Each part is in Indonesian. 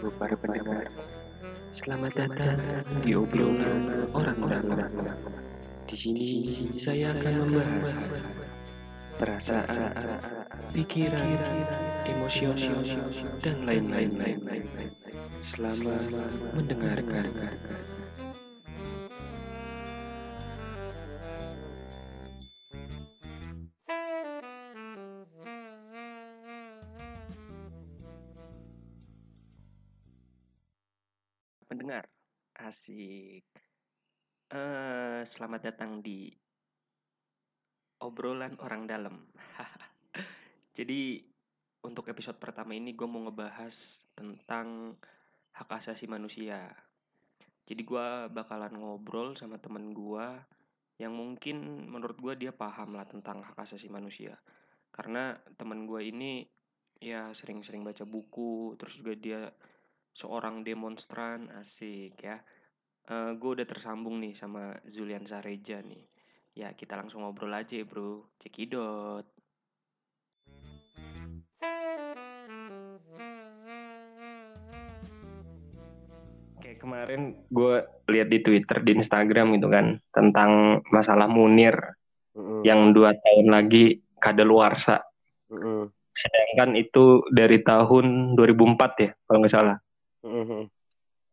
Halo para pendengar, selamat datang di obrolan orang dalam. Di sini saya akan membahas perasaan, pikiran, emosional, dan lain-lain. Selamat mendengarkan. Selamat datang di obrolan orang dalam. Jadi untuk episode pertama ini gue mau ngebahas tentang hak asasi manusia. Jadi gue bakalan ngobrol sama temen gue yang mungkin menurut gue dia paham lah tentang hak asasi manusia. Karena temen gue ini ya sering-sering baca buku, terus juga dia seorang demonstran asik ya. Eh gue udah tersambung nih sama Zulian Sareja nih. Ya kita langsung ngobrol aja ya bro. Cekidot. Kayak kemarin gue lihat di Twitter, di Instagram gitu kan tentang masalah Munir Mm-mm. yang dua tahun lagi kadaluarsa. Mm-mm. Sedangkan itu dari tahun 2004 ya kalau nggak salah.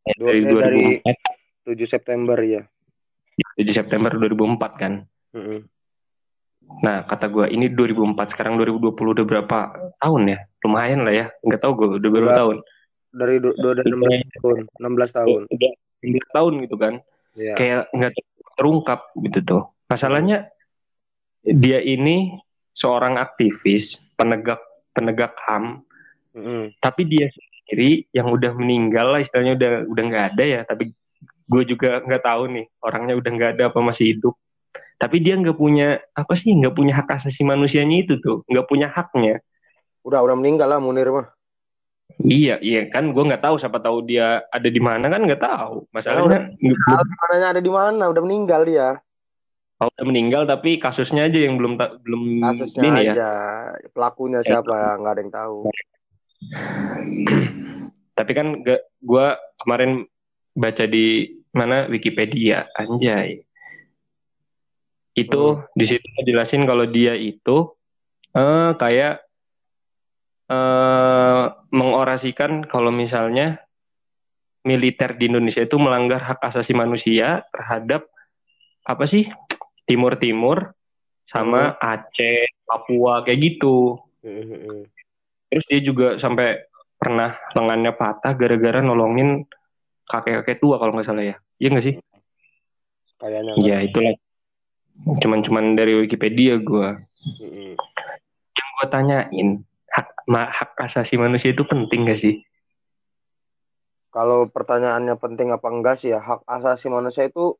Ya, Dua- dari eh, dari- 2004 7 September ya. 7 September 2004 kan. Mm-mm. Nah, kata gue ini 2004 sekarang 2020 udah berapa tahun ya? Lumayan lah ya. Nggak tahu gue udah berapa tahun. Dari du- du- dari 16 tahun, 16 tahun. Udah 9 tahun gitu kan. Ya. Kayak nggak terungkap gitu tuh. Masalahnya dia ini seorang aktivis, penegak penegak HAM, Mm-mm. tapi dia sendiri yang udah meninggal lah istilahnya udah udah nggak ada ya. Tapi gue juga nggak tahu nih orangnya udah nggak ada apa masih hidup. Tapi dia nggak punya apa sih nggak punya hak asasi manusianya itu tuh nggak punya haknya. Udah udah meninggal lah Munir mah. Iya, iya kan gue nggak tahu siapa tahu dia ada di mana kan nggak tahu. Masalahnya Tahu mananya ada di mana? Udah meninggal dia. oh, udah meninggal tapi kasusnya aja yang belum belum Kasusnya ini ya. aja. Pelakunya siapa? Nggak ada yang tahu. Tapi kan gue kemarin baca di mana Wikipedia, anjay. Itu di situ jelasin kalau dia itu eh kayak eh mengorasikan kalau misalnya militer di Indonesia itu melanggar hak asasi manusia terhadap apa sih Timur Timur sama Aceh, Papua kayak gitu. Mm-mm. Terus dia juga sampai pernah lengannya patah gara-gara nolongin kakek-kakek tua kalau nggak salah ya. Iya nggak sih? Kayaknya nggak. Iya itulah. Cuman-cuman dari Wikipedia gue. Mm-mm. Yang gue tanyain, hak, ma- hak asasi manusia itu penting gak sih? Kalau pertanyaannya penting apa enggak sih ya hak asasi manusia itu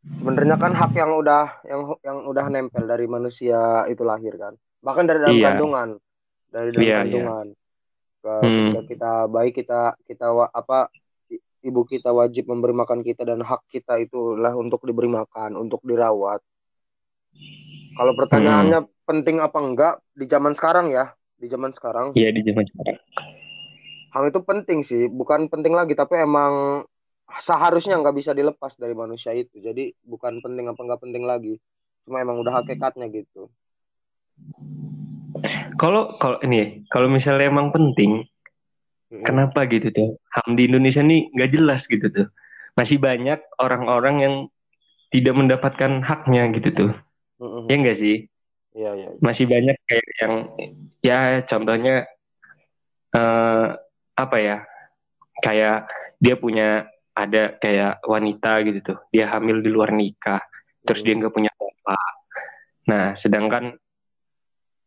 sebenarnya kan hak yang udah yang yang udah nempel dari manusia itu lahir kan bahkan dari dalam Iya. kandungan dari dalam Iya, iya. kandungan Ke- Hmm. kita baik kita kita apa ibu kita wajib memberi makan kita dan hak kita itulah untuk diberi makan untuk dirawat kalau pertanyaannya Hmm. penting apa enggak di zaman sekarang ya di zaman sekarang Iya di zaman sekarang. HAM itu penting sih, bukan penting lagi, tapi emang seharusnya nggak bisa dilepas dari manusia itu. Jadi bukan penting apa nggak penting lagi, cuma emang udah hakikatnya gitu. Kalau kalau ini kalau misalnya emang penting, Kenapa gitu tuh? HAM di Indonesia nih nggak jelas gitu tuh. Masih banyak orang-orang yang tidak mendapatkan haknya gitu tuh. Mm-mm. Ya enggak sih? Iya iya. masih banyak kayak yang ya contohnya eh apa ya kayak dia punya ada kayak wanita gitu tuh dia hamil di luar nikah terus dia nggak punya bapak nah sedangkan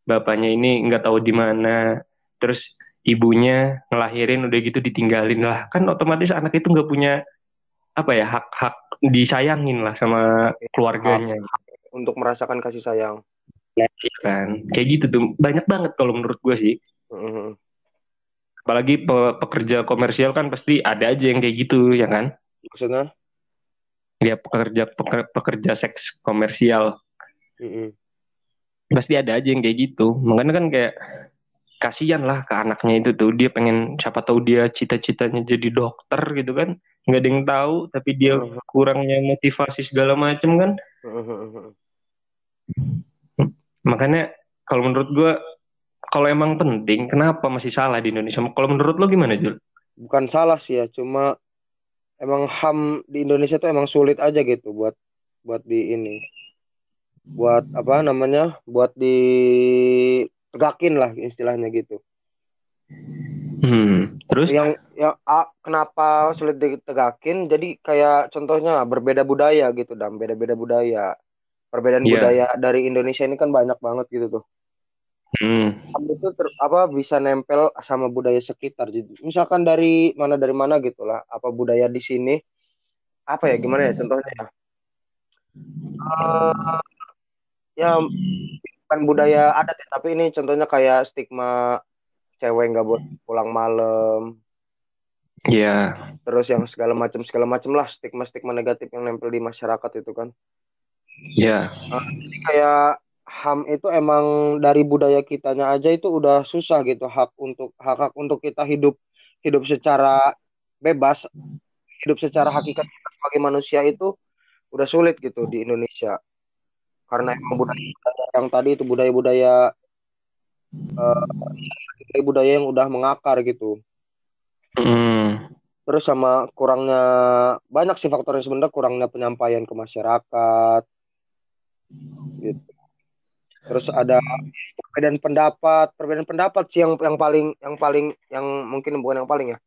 bapaknya ini nggak tahu di mana terus ibunya ngelahirin udah gitu ditinggalin lah kan otomatis anak itu nggak punya apa ya hak-hak disayangin lah sama keluarganya Untuk merasakan kasih sayang. Iya kan kayak gitu tuh banyak banget kalau menurut gue sih Mm-mm. apalagi pe- pekerja komersial kan pasti ada aja yang kayak gitu ya kan Maksudnya? dia pekerja peker- pekerja seks komersial Mm-mm. pasti ada aja yang kayak gitu makanya kan kayak kasihan lah ke anaknya itu tuh. Dia pengen siapa tahu dia cita-citanya jadi dokter gitu kan. Nggak ada yang tahu tapi dia Mhm. kurangnya motivasi segala macem kan. Makanya kalau menurut gua kalau emang penting kenapa masih salah di Indonesia? Kalau menurut lo gimana Jul? bukan salah sih ya cuma emang ham di Indonesia tuh emang sulit aja gitu buat buat di ini. Buat apa namanya? Buat ditegakin lah istilahnya gitu Hmm. Terus? yang ya ah, kenapa sulit ditegakin jadi kayak contohnya berbeda budaya gitu dan beda-beda budaya perbedaan Iya. budaya dari Indonesia ini kan banyak banget gitu tuh Hmm. Itu ter- apa bisa nempel sama budaya sekitar jadi misalkan dari mana dari mana gitu lah apa budaya di sini apa ya gimana ya contohnya ya Eh, ya bukan budaya adat ya tapi ini contohnya kayak stigma cewek nggak boleh pulang malam. Ya. terus yang segala macam segala macam lah stigma stigma negatif yang nempel di masyarakat itu kan. Ya. jadi kayak ham itu emang dari budaya kitanya aja itu udah susah gitu hak untuk hak hak untuk kita hidup hidup secara bebas hidup secara hakikat kita sebagai manusia itu udah sulit gitu di Indonesia karena emang budaya yang tadi itu budaya-budaya eh, budaya yang udah mengakar gitu. Hmm. terus sama kurangnya banyak sih faktornya sebenarnya kurangnya penyampaian ke masyarakat. Gitu. Terus ada perbedaan pendapat perbedaan pendapat sih yang yang paling yang paling yang mungkin bukan yang paling ya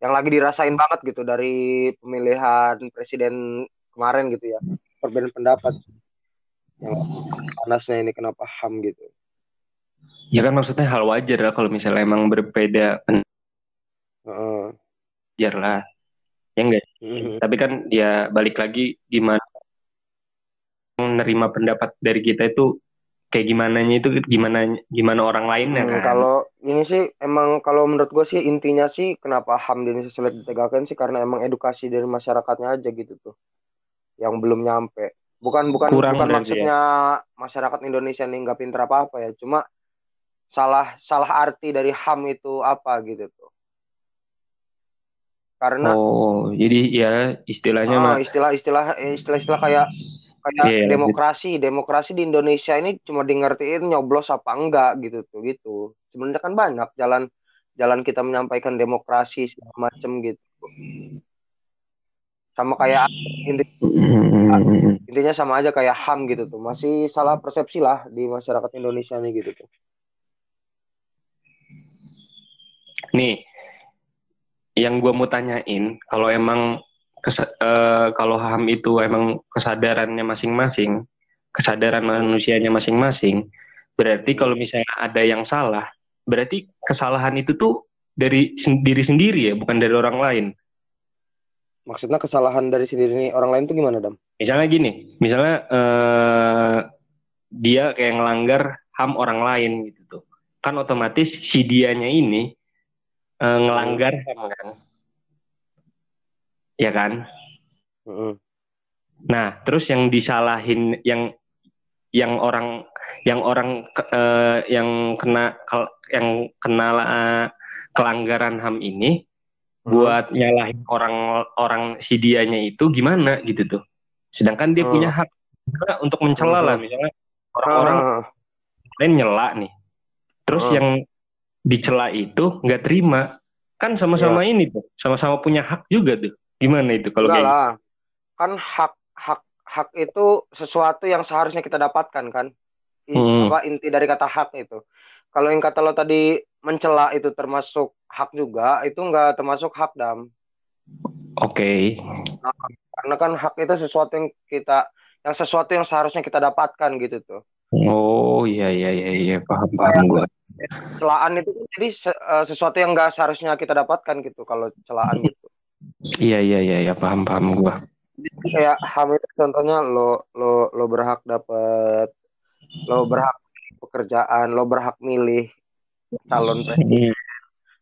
yang lagi dirasain banget gitu dari pemilihan presiden kemarin gitu ya. Perbedaan pendapat yang panasnya ini kenapa ham gitu Ya kan maksudnya hal wajar lah kalau misalnya emang berbeda Heeh. wajar lah. Ya enggak? Mhm. Tapi kan ya balik lagi gimana menerima pendapat dari kita itu kayak gimana itu gimana gimana orang lainnya Hmm, kan. kalau ini sih emang kalau menurut gue sih intinya sih kenapa ham di Indonesia sulit ditegakkan sih karena emang edukasi dari masyarakatnya aja gitu tuh yang belum nyampe bukan bukan Kurang bukan berarti maksudnya masyarakat Indonesia nih nggak pinter apa apa ya. Cuma salah salah arti dari ham itu apa gitu tuh. Karena Oh, jadi ya istilahnya ah, mah istilah-istilah eh, istilah-istilah kayak kayak lanjut. demokrasi. Demokrasi di Indonesia ini cuma di ngertiin nyoblos apa enggak gitu tuh gitu. Sebenarnya kan banyak jalan jalan kita menyampaikan demokrasi segala macem gitu sama kayak inti- Hmm. intinya sama aja kayak ham gitu tuh masih salah persepsi lah di masyarakat Indonesia nih gitu tuh Nih, yang gue mau tanyain, kalau emang eh, kalau HAM itu emang kesadarannya masing-masing, kesadaran manusianya masing-masing, berarti kalau misalnya ada yang salah, berarti kesalahan itu tuh dari diri sendiri ya, bukan dari orang lain. Maksudnya kesalahan dari sendiri orang lain tuh gimana dam? Misalnya gini, misalnya eh, dia kayak ngelanggar HAM orang lain gitu tuh, kan otomatis si dianya ini eh, ngelanggar HAM kan, ya kan? Nah, terus yang disalahin yang yang orang yang orang eh, yang kena yang kena eh, kelanggaran HAM ini buat nyalahin orang orang si dianya itu gimana gitu tuh. Sedangkan dia Hmm. punya hak juga untuk mencela lah Hmm. misalnya orang-orang Ah, lain nyela nih. Terus Hmm. yang dicela itu nggak terima. Kan sama-sama ini tuh, sama-sama punya hak juga tuh. Gimana itu kalau kayak lah kan hak hak hak itu sesuatu yang seharusnya kita dapatkan kan Hmm. apa inti dari kata hak itu kalau yang kata lo tadi mencela itu termasuk hak juga itu enggak termasuk hak dam Oke. karena kan hak itu sesuatu yang kita yang sesuatu yang seharusnya kita dapatkan gitu tuh Oh iya iya iya iya paham paham gua. celaan itu kan jadi eh, sesuatu yang enggak seharusnya kita dapatkan gitu kalau celaan gitu Iya iya iya iya paham paham gua. Jadi kayak HAM itu contohnya lo lo lo berhak dapat lo berhak pekerjaan lo berhak milih calon presiden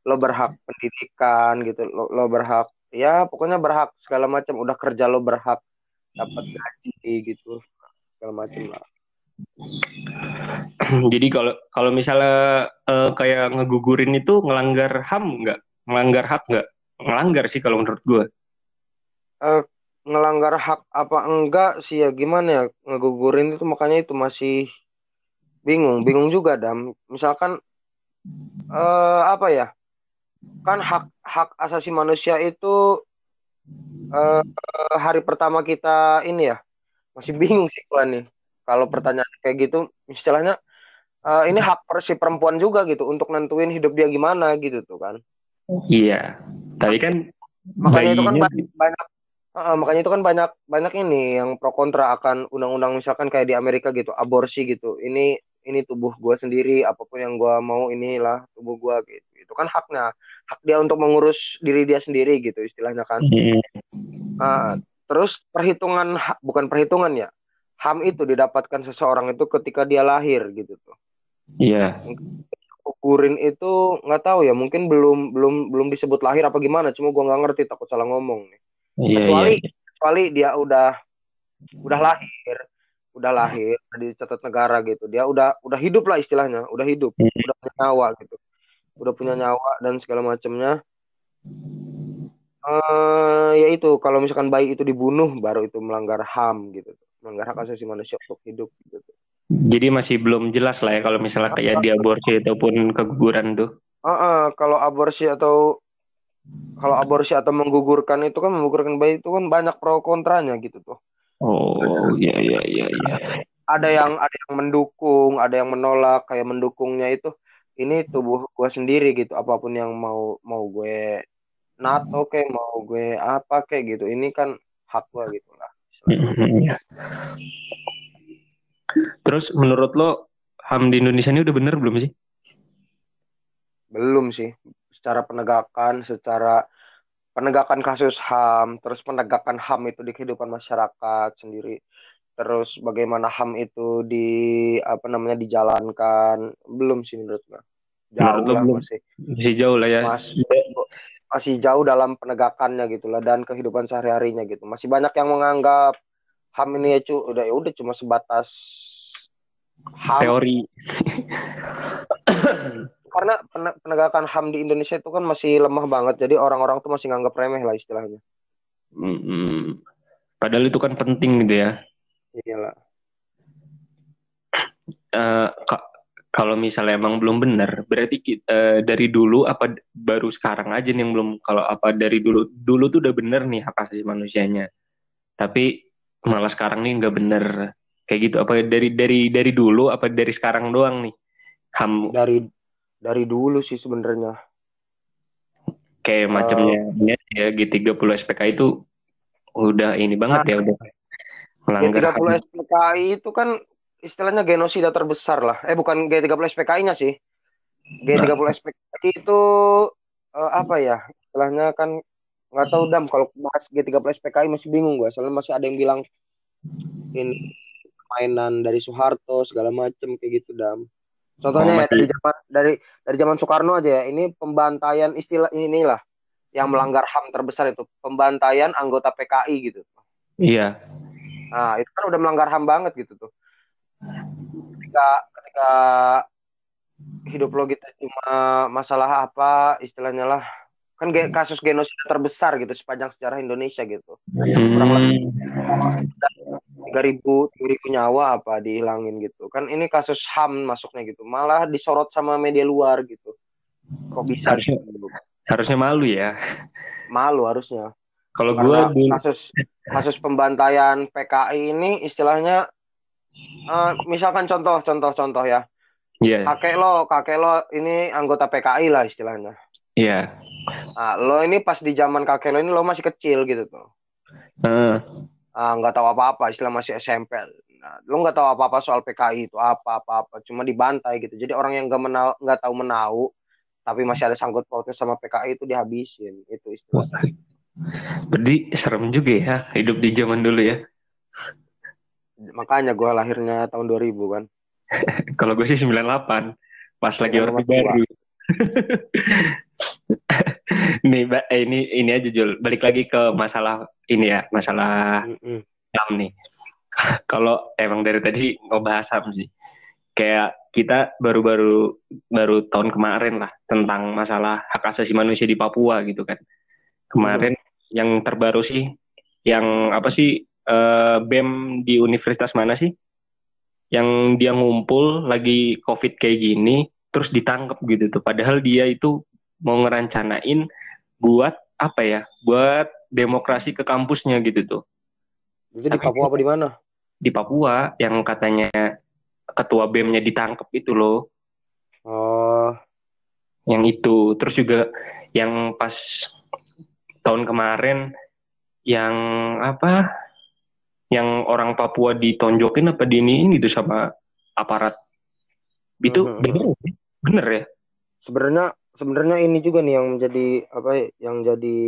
lo berhak pendidikan gitu lo, lo berhak ya pokoknya berhak segala macam udah kerja lo berhak dapat gaji gitu segala macam lah Jadi kalau kalau misalnya uh, kayak ngegugurin itu ngelanggar HAM nggak? Ngelanggar hak nggak? Ngelanggar sih kalau menurut gue. Uh, ngelanggar hak apa enggak sih ya gimana ya ngegugurin itu makanya itu masih bingung bingung juga dam misalkan uh, apa ya kan hak hak asasi manusia itu uh, hari pertama kita ini ya masih bingung sih gua nih. Kalau pertanyaan kayak gitu istilahnya uh, ini hak si perempuan juga gitu untuk nentuin hidup dia gimana gitu tuh kan. Iya. Tapi kan makanya itu kan banyak, banyak Uh, makanya itu kan banyak banyak ini yang pro kontra akan undang-undang misalkan kayak di Amerika gitu aborsi gitu. Ini ini tubuh gue sendiri apa pun yang gue mau inilah tubuh gue gitu. Itu kan haknya hak dia untuk mengurus diri dia sendiri gitu istilahnya kan. Uh, terus perhitungan bukan perhitungan ya ham itu didapatkan seseorang itu ketika dia lahir gitu tuh. Iya. Yeah. ukurin itu nggak tahu ya mungkin belum belum belum disebut lahir apa gimana cuma gue nggak ngerti takut salah ngomong nih. Iya, kecuali iya. kecuali dia udah udah lahir udah lahir di catat negara gitu. Dia udah udah hidup lah istilahnya udah hidup hmm. udah punya nyawa gitu. Udah punya nyawa dan segala macamnya uh, ya itu kalau misalkan bayi itu dibunuh baru itu melanggar ham gitu. Melanggar hak asasi manusia untuk hidup gitu. Jadi masih belum jelas lah ya kalau misalnya kayak diaborsi ataupun keguguran tuh. Uh, uh, kalau aborsi atau kalau aborsi atau menggugurkan itu kan menggugurkan bayi itu kan banyak pro kontranya gitu tuh. Oh iya iya iya iya. Ada yang ada yang mendukung, ada yang menolak. Kayak mendukungnya itu ini tubuh gue sendiri gitu. Apa pun yang mau mau gue nato kayak mau gue apa kayak gitu. Ini kan hak gue gitu lah. Terus menurut lo HAM di Indonesia ini udah bener belum sih? Belum sih secara penegakan, secara penegakan kasus HAM, terus penegakan HAM itu di kehidupan masyarakat sendiri, terus bagaimana HAM itu di apa namanya dijalankan, belum sih menurut gue. Jauh lah belum. masih. Masih jauh lah ya. Masih, masih jauh dalam penegakannya gitu lah dan kehidupan sehari-harinya gitu. Masih banyak yang menganggap HAM ini ya cu, udah ya udah cuma sebatas HAM. teori. karena penegakan HAM di Indonesia itu kan masih lemah banget. Jadi orang-orang tuh masih nganggap remeh lah istilahnya. Hmm, padahal itu kan penting gitu ya. Iyalah uh, kalau misalnya emang belum benar berarti uh, dari dulu apa baru sekarang aja nih yang belum kalau apa dari dulu dulu tuh udah bener nih hak asasi manusianya. Tapi malah sekarang nih nggak bener kayak gitu apa dari dari dari dulu apa dari sekarang doang nih? Ham dari dari dulu sih sebenarnya. Kayak uh, macamnya ya G30 SPK itu udah ini banget nah, ya udah melanggar G30 SPKI itu kan istilahnya genosida terbesar lah. Eh bukan G30 SPKI-nya sih. G30 nah. SPKI itu uh, apa ya? Istilahnya kan nggak tahu dam kalau bahas G30 SPKI masih bingung gua soalnya masih ada yang bilang ini mainan dari Soeharto segala macem kayak gitu dam Contohnya oh, ya dari zaman dari dari zaman Soekarno aja ya. Ini pembantaian istilah inilah yang melanggar HAM terbesar itu pembantaian anggota PKI gitu. Iya. Nah, itu kan udah melanggar HAM banget gitu tuh. Ketika ketika hidup lo gitu cuma masalah apa istilahnya lah kan kasus genosida terbesar gitu sepanjang sejarah Indonesia gitu. Hmm. Kurang lebih tiga ribu tiga ribu nyawa apa dihilangin gitu kan ini kasus ham masuknya gitu malah disorot sama media luar gitu kok bisa harusnya, gitu? harusnya malu ya malu harusnya kalau gua di... kasus kasus pembantaian PKI ini istilahnya uh, misalkan contoh contoh contoh ya yeah. kakek lo kakek lo ini anggota PKI lah istilahnya iya yeah. Nah, lo ini pas di zaman kakek lo ini lo masih kecil gitu tuh uh Ah, nggak tahu apa-apa istilah masih SMP nah, lo nggak tahu apa-apa soal PKI itu apa apa apa cuma dibantai gitu jadi orang yang nggak menau nggak tahu menau tapi masih ada sangkut pautnya sama PKI itu dihabisin itu istilah Berarti serem juga ya hidup di zaman dulu ya. Makanya gue lahirnya tahun 2000 kan. Kalau gue sih 98 pas lagi orde baru. nih, eh, ini ini aja Jul. Balik lagi ke masalah ini ya, masalah mm -hmm. nih. kalau emang dari tadi ngebahas HAM sih. Kayak kita baru-baru baru tahun kemarin lah tentang masalah hak asasi manusia di Papua gitu kan. Kemarin hmm. yang terbaru sih yang apa sih uh, BEM di universitas mana sih? Yang dia ngumpul lagi COVID kayak gini terus ditangkap gitu tuh. Padahal dia itu mau ngerancanain buat apa ya? Buat demokrasi ke kampusnya gitu tuh. Itu di Papua apa di mana? di Papua yang katanya ketua BEM-nya ditangkap itu loh. Oh. Yang itu. Terus juga yang pas tahun kemarin yang apa? Yang orang Papua ditonjokin apa diniin gitu sama aparat. Itu -huh. bener, bener ya? Sebenarnya sebenarnya ini juga nih yang menjadi apa yang jadi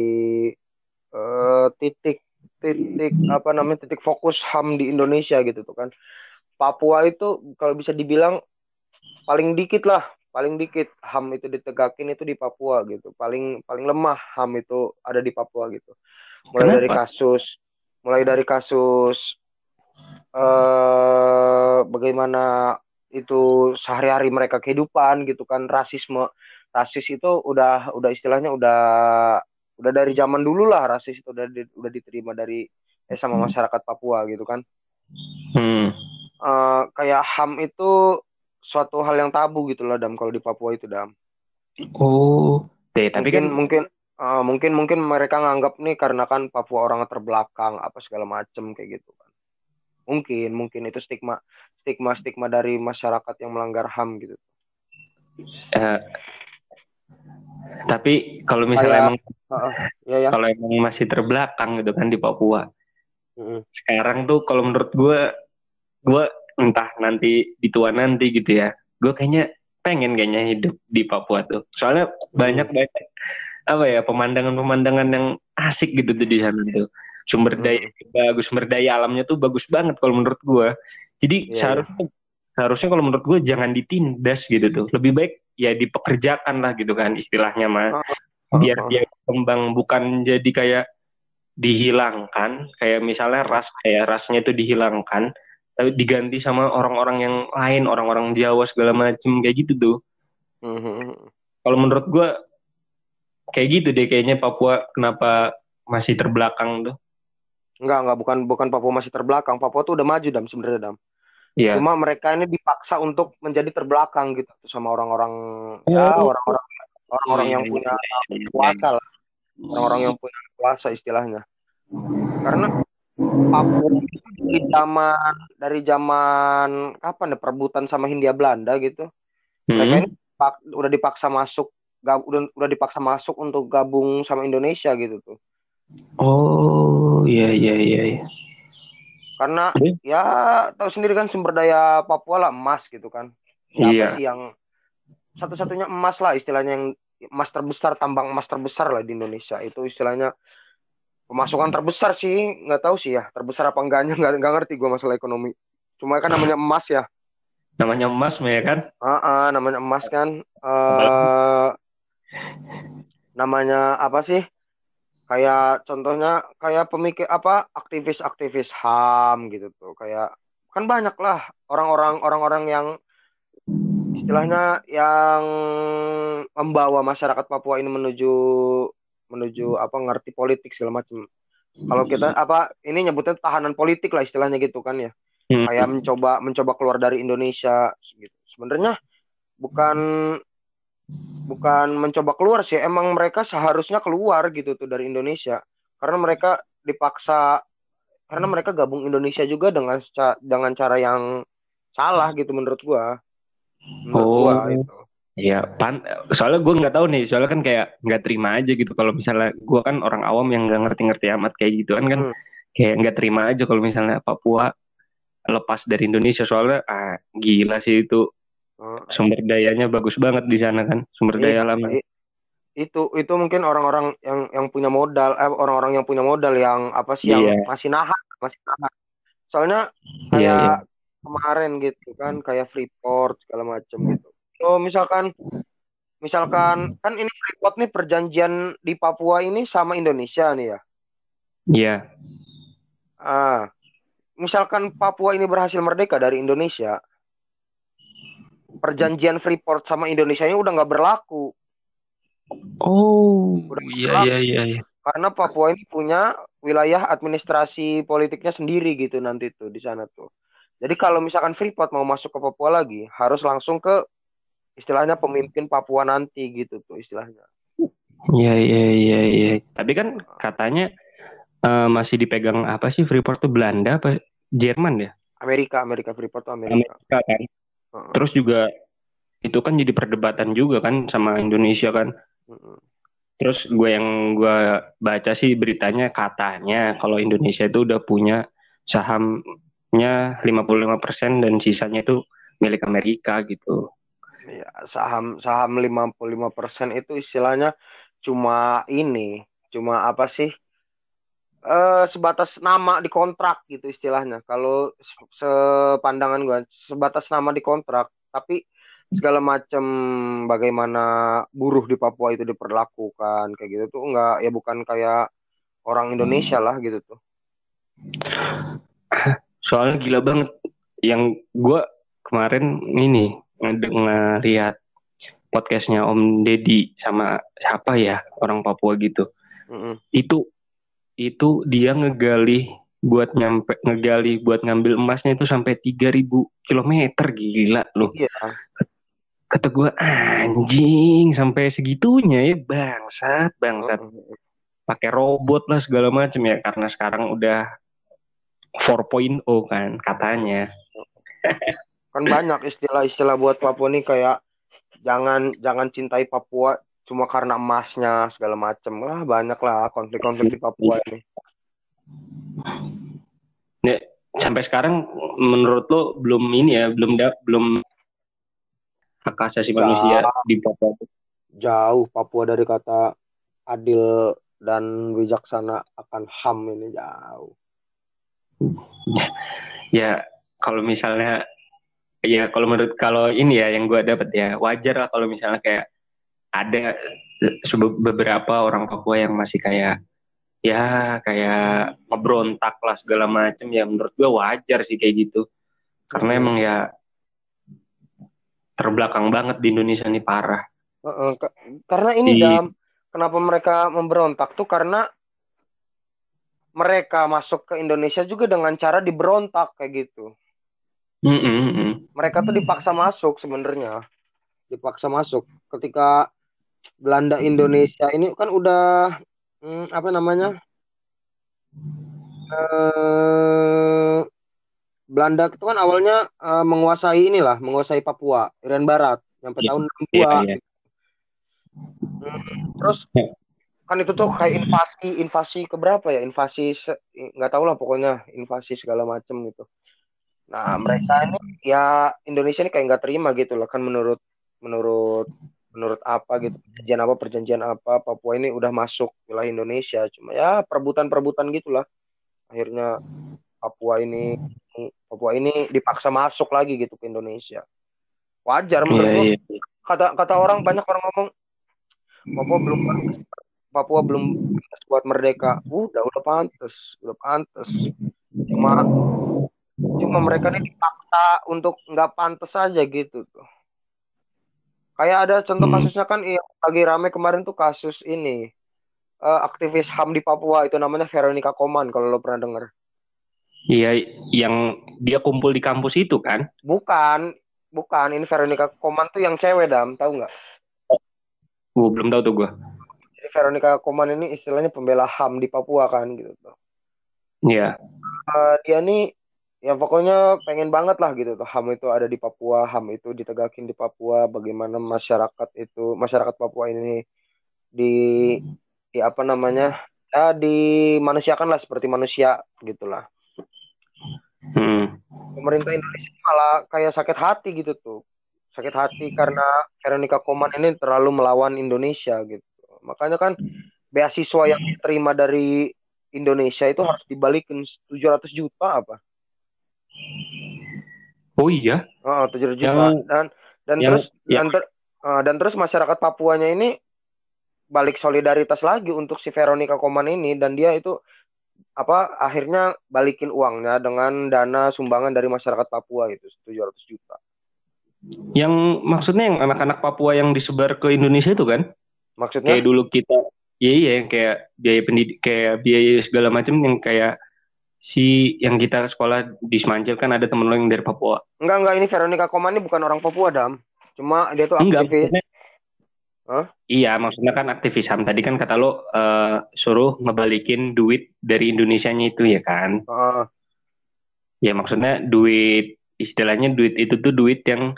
uh, titik titik apa namanya titik fokus HAM di Indonesia gitu tuh kan. Papua itu kalau bisa dibilang paling dikit lah, paling dikit HAM itu ditegakin itu di Papua gitu. Paling paling lemah HAM itu ada di Papua gitu. Mulai Kenapa? dari kasus mulai dari kasus eh bagaimana itu sehari-hari mereka kehidupan gitu kan rasisme rasis itu udah udah istilahnya udah udah dari zaman dulu lah rasis itu udah di, udah diterima dari eh, sama hmm. masyarakat Papua gitu kan. Hmm. uh, kayak ham itu suatu hal yang tabu gitu loh dam kalau di Papua itu dam. Oh. Deh tapi mungkin kan mungkin uh, mungkin mungkin mereka nganggap nih karena kan Papua orang terbelakang apa segala macem kayak gitu kan. Mungkin mungkin itu stigma stigma stigma dari masyarakat yang melanggar ham gitu. Uh, tapi kalau misalnya Kayak, emang uh, ya, ya. kalau emang masih terbelakang gitu kan di Papua. uh Sekarang tuh kalau menurut gue, gue entah nanti di tua nanti gitu ya, gue kayaknya pengen kayaknya hidup di Papua tuh. Soalnya banyak banyak apa ya pemandangan-pemandangan yang asik gitu tuh di sana tuh. Sumber daya hmm. bagus, sumber daya alamnya tuh bagus banget kalau menurut gue. Jadi yeah, seharusnya yeah. seharusnya kalau menurut gue jangan ditindas gitu tuh. Lebih baik ya dipekerjakan lah gitu kan istilahnya mah oh, biar oh. dia kembang bukan jadi kayak dihilangkan kayak misalnya ras kayak rasnya itu dihilangkan tapi diganti sama orang-orang yang lain orang-orang Jawa segala macem kayak gitu tuh mm-hmm. kalau menurut gue kayak gitu deh kayaknya Papua kenapa masih terbelakang tuh Enggak, enggak bukan bukan Papua masih terbelakang. Papua tuh udah maju dam sebenarnya dam. Yeah. Cuma mereka ini dipaksa untuk menjadi terbelakang gitu sama orang-orang oh. ya orang-orang orang-orang yang iya, punya iya, iya, kuasa lah. Orang-orang yang punya kuasa istilahnya. Karena Papua dari zaman dari zaman kapan ya perebutan sama Hindia Belanda gitu. Hmm. Mereka ini pak, udah dipaksa masuk gab, udah udah dipaksa masuk untuk gabung sama Indonesia gitu tuh. Oh, iya iya iya. Karena hmm? ya tahu sendiri kan sumber daya Papua lah emas gitu kan. Siapa iya. sih yang satu-satunya emas lah istilahnya yang emas terbesar tambang emas terbesar lah di Indonesia itu istilahnya pemasukan terbesar sih nggak tahu sih ya terbesar apa enggaknya nggak nggak ngerti gue masalah ekonomi cuma kan namanya emas ya namanya emas ya kan uh, uh, namanya emas kan uh, namanya apa sih kayak contohnya kayak pemikir apa aktivis-aktivis HAM gitu tuh. Kayak kan banyak lah orang-orang orang-orang yang istilahnya yang membawa masyarakat Papua ini menuju menuju apa ngerti politik segala macam kalau kita apa ini nyebutnya tahanan politik lah istilahnya gitu kan ya. Hmm. kayak mencoba mencoba keluar dari Indonesia gitu. Sebenarnya bukan bukan mencoba keluar sih emang mereka seharusnya keluar gitu tuh dari Indonesia. Karena mereka dipaksa karena mereka gabung Indonesia juga dengan dengan cara yang salah gitu menurut gua. Menurut oh. gua itu Iya, pan soalnya gue nggak tahu nih, soalnya kan kayak nggak terima aja gitu. Kalau misalnya gue kan orang awam yang nggak ngerti-ngerti amat kayak gitu kan kan hmm. kayak nggak terima aja kalau misalnya Papua lepas dari Indonesia. Soalnya ah gila sih itu Oh. Sumber dayanya bagus banget di sana kan, sumber daya alam. Itu itu mungkin orang-orang yang yang punya modal, eh, orang-orang yang punya modal yang apa sih yang yeah. masih nahan, masih nahan. Soalnya iya, kayak yeah, yeah. kemarin gitu kan, kayak Freeport segala macam gitu. So misalkan misalkan kan ini Freeport nih perjanjian di Papua ini sama Indonesia nih ya. Iya. Yeah. Ah, misalkan Papua ini berhasil merdeka dari Indonesia, perjanjian Freeport sama Indonesia ini udah nggak berlaku. Oh, iya iya iya. iya. Karena Papua ini punya wilayah administrasi politiknya sendiri gitu nanti tuh di sana tuh. Jadi kalau misalkan Freeport mau masuk ke Papua lagi, harus langsung ke istilahnya pemimpin Papua nanti gitu tuh istilahnya. Iya iya iya iya. Tapi kan katanya uh, masih dipegang apa sih Freeport tuh Belanda apa Jerman ya? Amerika, Amerika Freeport tuh Amerika. Amerika kan. Uh-uh. Terus juga itu kan jadi perdebatan juga kan sama Indonesia kan. Uh-uh. Terus gue yang gue baca sih beritanya katanya kalau Indonesia itu udah punya sahamnya 55% dan sisanya itu milik Amerika gitu. Ya, saham saham 55% itu istilahnya cuma ini, cuma apa sih? Uh, sebatas nama di kontrak gitu istilahnya. Kalau sepandangan gue sebatas nama di kontrak, tapi segala macam bagaimana buruh di Papua itu diperlakukan kayak gitu tuh enggak ya bukan kayak orang Indonesia lah gitu tuh. Soalnya gila banget yang gue kemarin ini ngeliat podcastnya Om Deddy sama siapa ya orang Papua gitu. Mm -hmm. Itu itu dia ngegali buat nyampe ngegali buat ngambil emasnya itu sampai 3000 km gila loh. Iya. Kata gue anjing sampai segitunya ya bangsat bangsat. Pakai robot lah segala macam ya karena sekarang udah 4.0 kan katanya. kan banyak istilah-istilah buat Papua nih kayak jangan jangan cintai Papua cuma karena emasnya segala macem lah banyak lah konflik-konflik di Papua ini. Ya, sampai sekarang menurut lo belum ini ya belum da, belum hak asasi manusia di Papua. Jauh Papua dari kata adil dan bijaksana akan HAM ini jauh. ya kalau misalnya ya kalau menurut kalau ini ya yang gue dapat ya wajar lah kalau misalnya kayak ada beberapa orang Papua yang masih kayak ya kayak ngebrontak lah segala macam ya menurut gue wajar sih kayak gitu. Karena emang ya terbelakang banget di Indonesia ini parah. Uh, uh, karena ini di... dalam kenapa mereka memberontak tuh karena mereka masuk ke Indonesia juga dengan cara diberontak kayak gitu. Mm -hmm. mereka tuh dipaksa masuk sebenarnya. Dipaksa masuk ketika Belanda Indonesia ini kan udah hmm, apa namanya? Eh, Belanda itu kan awalnya uh, menguasai inilah menguasai Papua Irian Barat sampai ya, tahun 62 ya, ya. Hmm, terus kan itu tuh kayak invasi invasi ke berapa ya? Invasi nggak tahu lah pokoknya invasi segala macam gitu. Nah mereka ini ya Indonesia ini kayak nggak terima gitu loh kan menurut menurut menurut apa gitu perjanjian apa perjanjian apa Papua ini udah masuk wilayah Indonesia. Cuma ya perebutan-perebutan gitulah. Akhirnya Papua ini Papua ini dipaksa masuk lagi gitu ke Indonesia. Wajar menurut yeah, yeah. kata kata orang banyak orang ngomong Papua belum Papua belum buat merdeka. Udah udah pantas udah pantas cuma cuma mereka ini dipaksa untuk nggak pantas aja gitu tuh Kayak ada contoh hmm. kasusnya kan yang lagi rame kemarin tuh kasus ini uh, aktivis HAM di Papua itu namanya Veronica Koman kalau lo pernah dengar. Iya, yang dia kumpul di kampus itu kan? Bukan, bukan. Ini Veronica Koman tuh yang cewek dam, tahu nggak? Oh, belum tahu tuh gua. Jadi Veronica Koman ini istilahnya pembela HAM di Papua kan gitu tuh. Iya. Uh, dia nih ya pokoknya pengen banget lah gitu tuh. HAM itu ada di Papua HAM itu ditegakin di Papua bagaimana masyarakat itu masyarakat Papua ini di di apa namanya ya dimanusiakan lah seperti manusia gitulah hmm. pemerintah Indonesia malah kayak sakit hati gitu tuh. Sakit hati karena Veronica Koman ini terlalu melawan Indonesia gitu. Makanya kan beasiswa yang diterima dari Indonesia itu harus dibalikin 700 juta apa Oh iya. Oh, tujuh juta. Yang, dan dan yang, terus yang, dan, ter, uh, dan terus masyarakat Papuanya ini balik solidaritas lagi untuk si Veronica Koman ini dan dia itu apa akhirnya balikin uangnya dengan dana sumbangan dari masyarakat Papua itu 700 juta. Yang maksudnya yang anak-anak Papua yang disebar ke Indonesia itu kan? Maksudnya? Kayak dulu kita, iya iya yang kayak biaya pendidik, kayak biaya segala macam yang kayak si yang kita sekolah di Semanjil kan ada temen lo yang dari Papua. Enggak enggak ini Veronica Komani bukan orang Papua dam. Cuma dia tuh Enggak, aktivis. maksudnya- Hah? Iya, maksudnya kan aktivis HAM. Tadi kan kata lo eh, suruh ngebalikin duit dari Indonesianya itu ya kan? Heeh. Ya maksudnya duit istilahnya duit itu tuh duit yang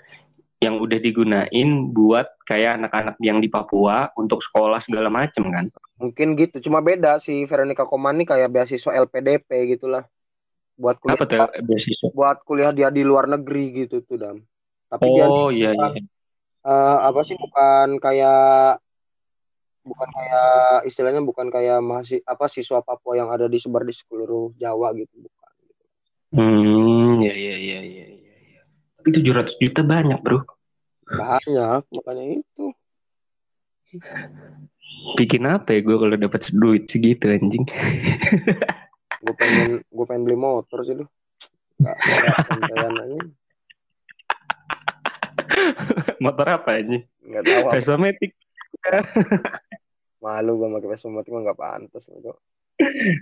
yang udah digunain buat kayak anak-anak yang di Papua untuk sekolah segala macem kan? mungkin gitu. Cuma beda si Veronica Komani kayak beasiswa LPDP gitulah. Buat kuliah Apa tuh beasiswa? buat kuliah dia di luar negeri gitu tuh dam. Tapi dia Oh iya iya. eh, apa sih bukan kayak bukan kayak istilahnya bukan kayak masih apa siswa Papua yang ada disebar di seluruh Jawa gitu bukan. Hmm, ya ya ya. ya. Tapi 700 juta banyak bro. Banyak makanya itu. Bikin apa ya gue kalau dapat duit segitu anjing? Gue pengen gue pengen beli motor sih aja. Motor apa anjing? Nggak tahu. Vespa Matic. Malu gue pakai Vespa Matic mah nggak pantas gitu.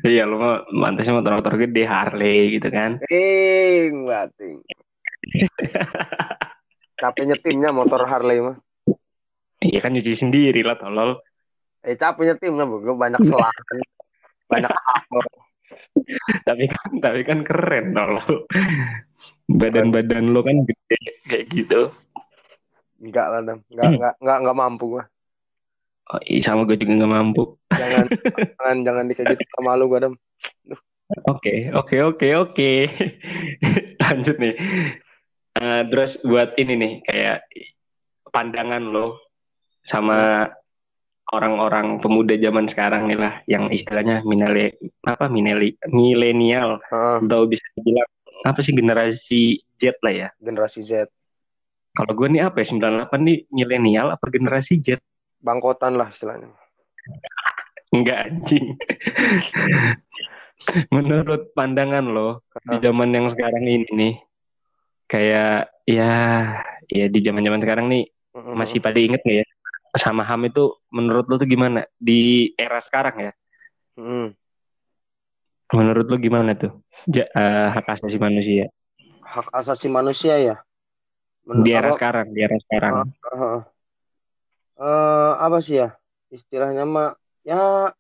Iya lo mah mantasnya motor-motor gede Harley gitu kan. Ting, bating. Capek nyetimnya motor Harley mah. Iya kan nyuci sendiri lah tolol. Eh capek nyetimnya gue banyak selahan. banyak hafal. Tapi kan tapi kan keren tolol. Badan-badan lo kan gede kayak gitu. Enggak lah, Dam. Enggak, enggak, enggak, enggak mampu gua. Oh, iya, sama gue juga nggak mampu. Jangan, jangan, jangan dikaji sama lu gua, Dam. Oke, oke, oke, oke. Lanjut nih. Eh, terus buat ini nih, kayak pandangan lo sama orang-orang pemuda zaman sekarang nih lah, yang istilahnya minale, apa mineli, milenial, Heeh, atau bisa dibilang apa sih generasi Z lah ya. generasi Z. Kalau gue nih apa ya, 98 nih milenial apa generasi Z? Bangkotan lah istilahnya. Enggak anjing. Menurut pandangan lo di zaman yang sekarang ini nih, kayak ya ya di zaman-zaman sekarang nih Heeh. masih pada inget nggak ya sama HAM itu menurut lo tuh gimana di era sekarang ya? Heeh. Menurut lo gimana tuh Ja- eh, hak asasi manusia Hak asasi manusia ya. Men- di era apa- sekarang, di era sekarang? Heeh. Eh, apa sih ya? Istilahnya mah ya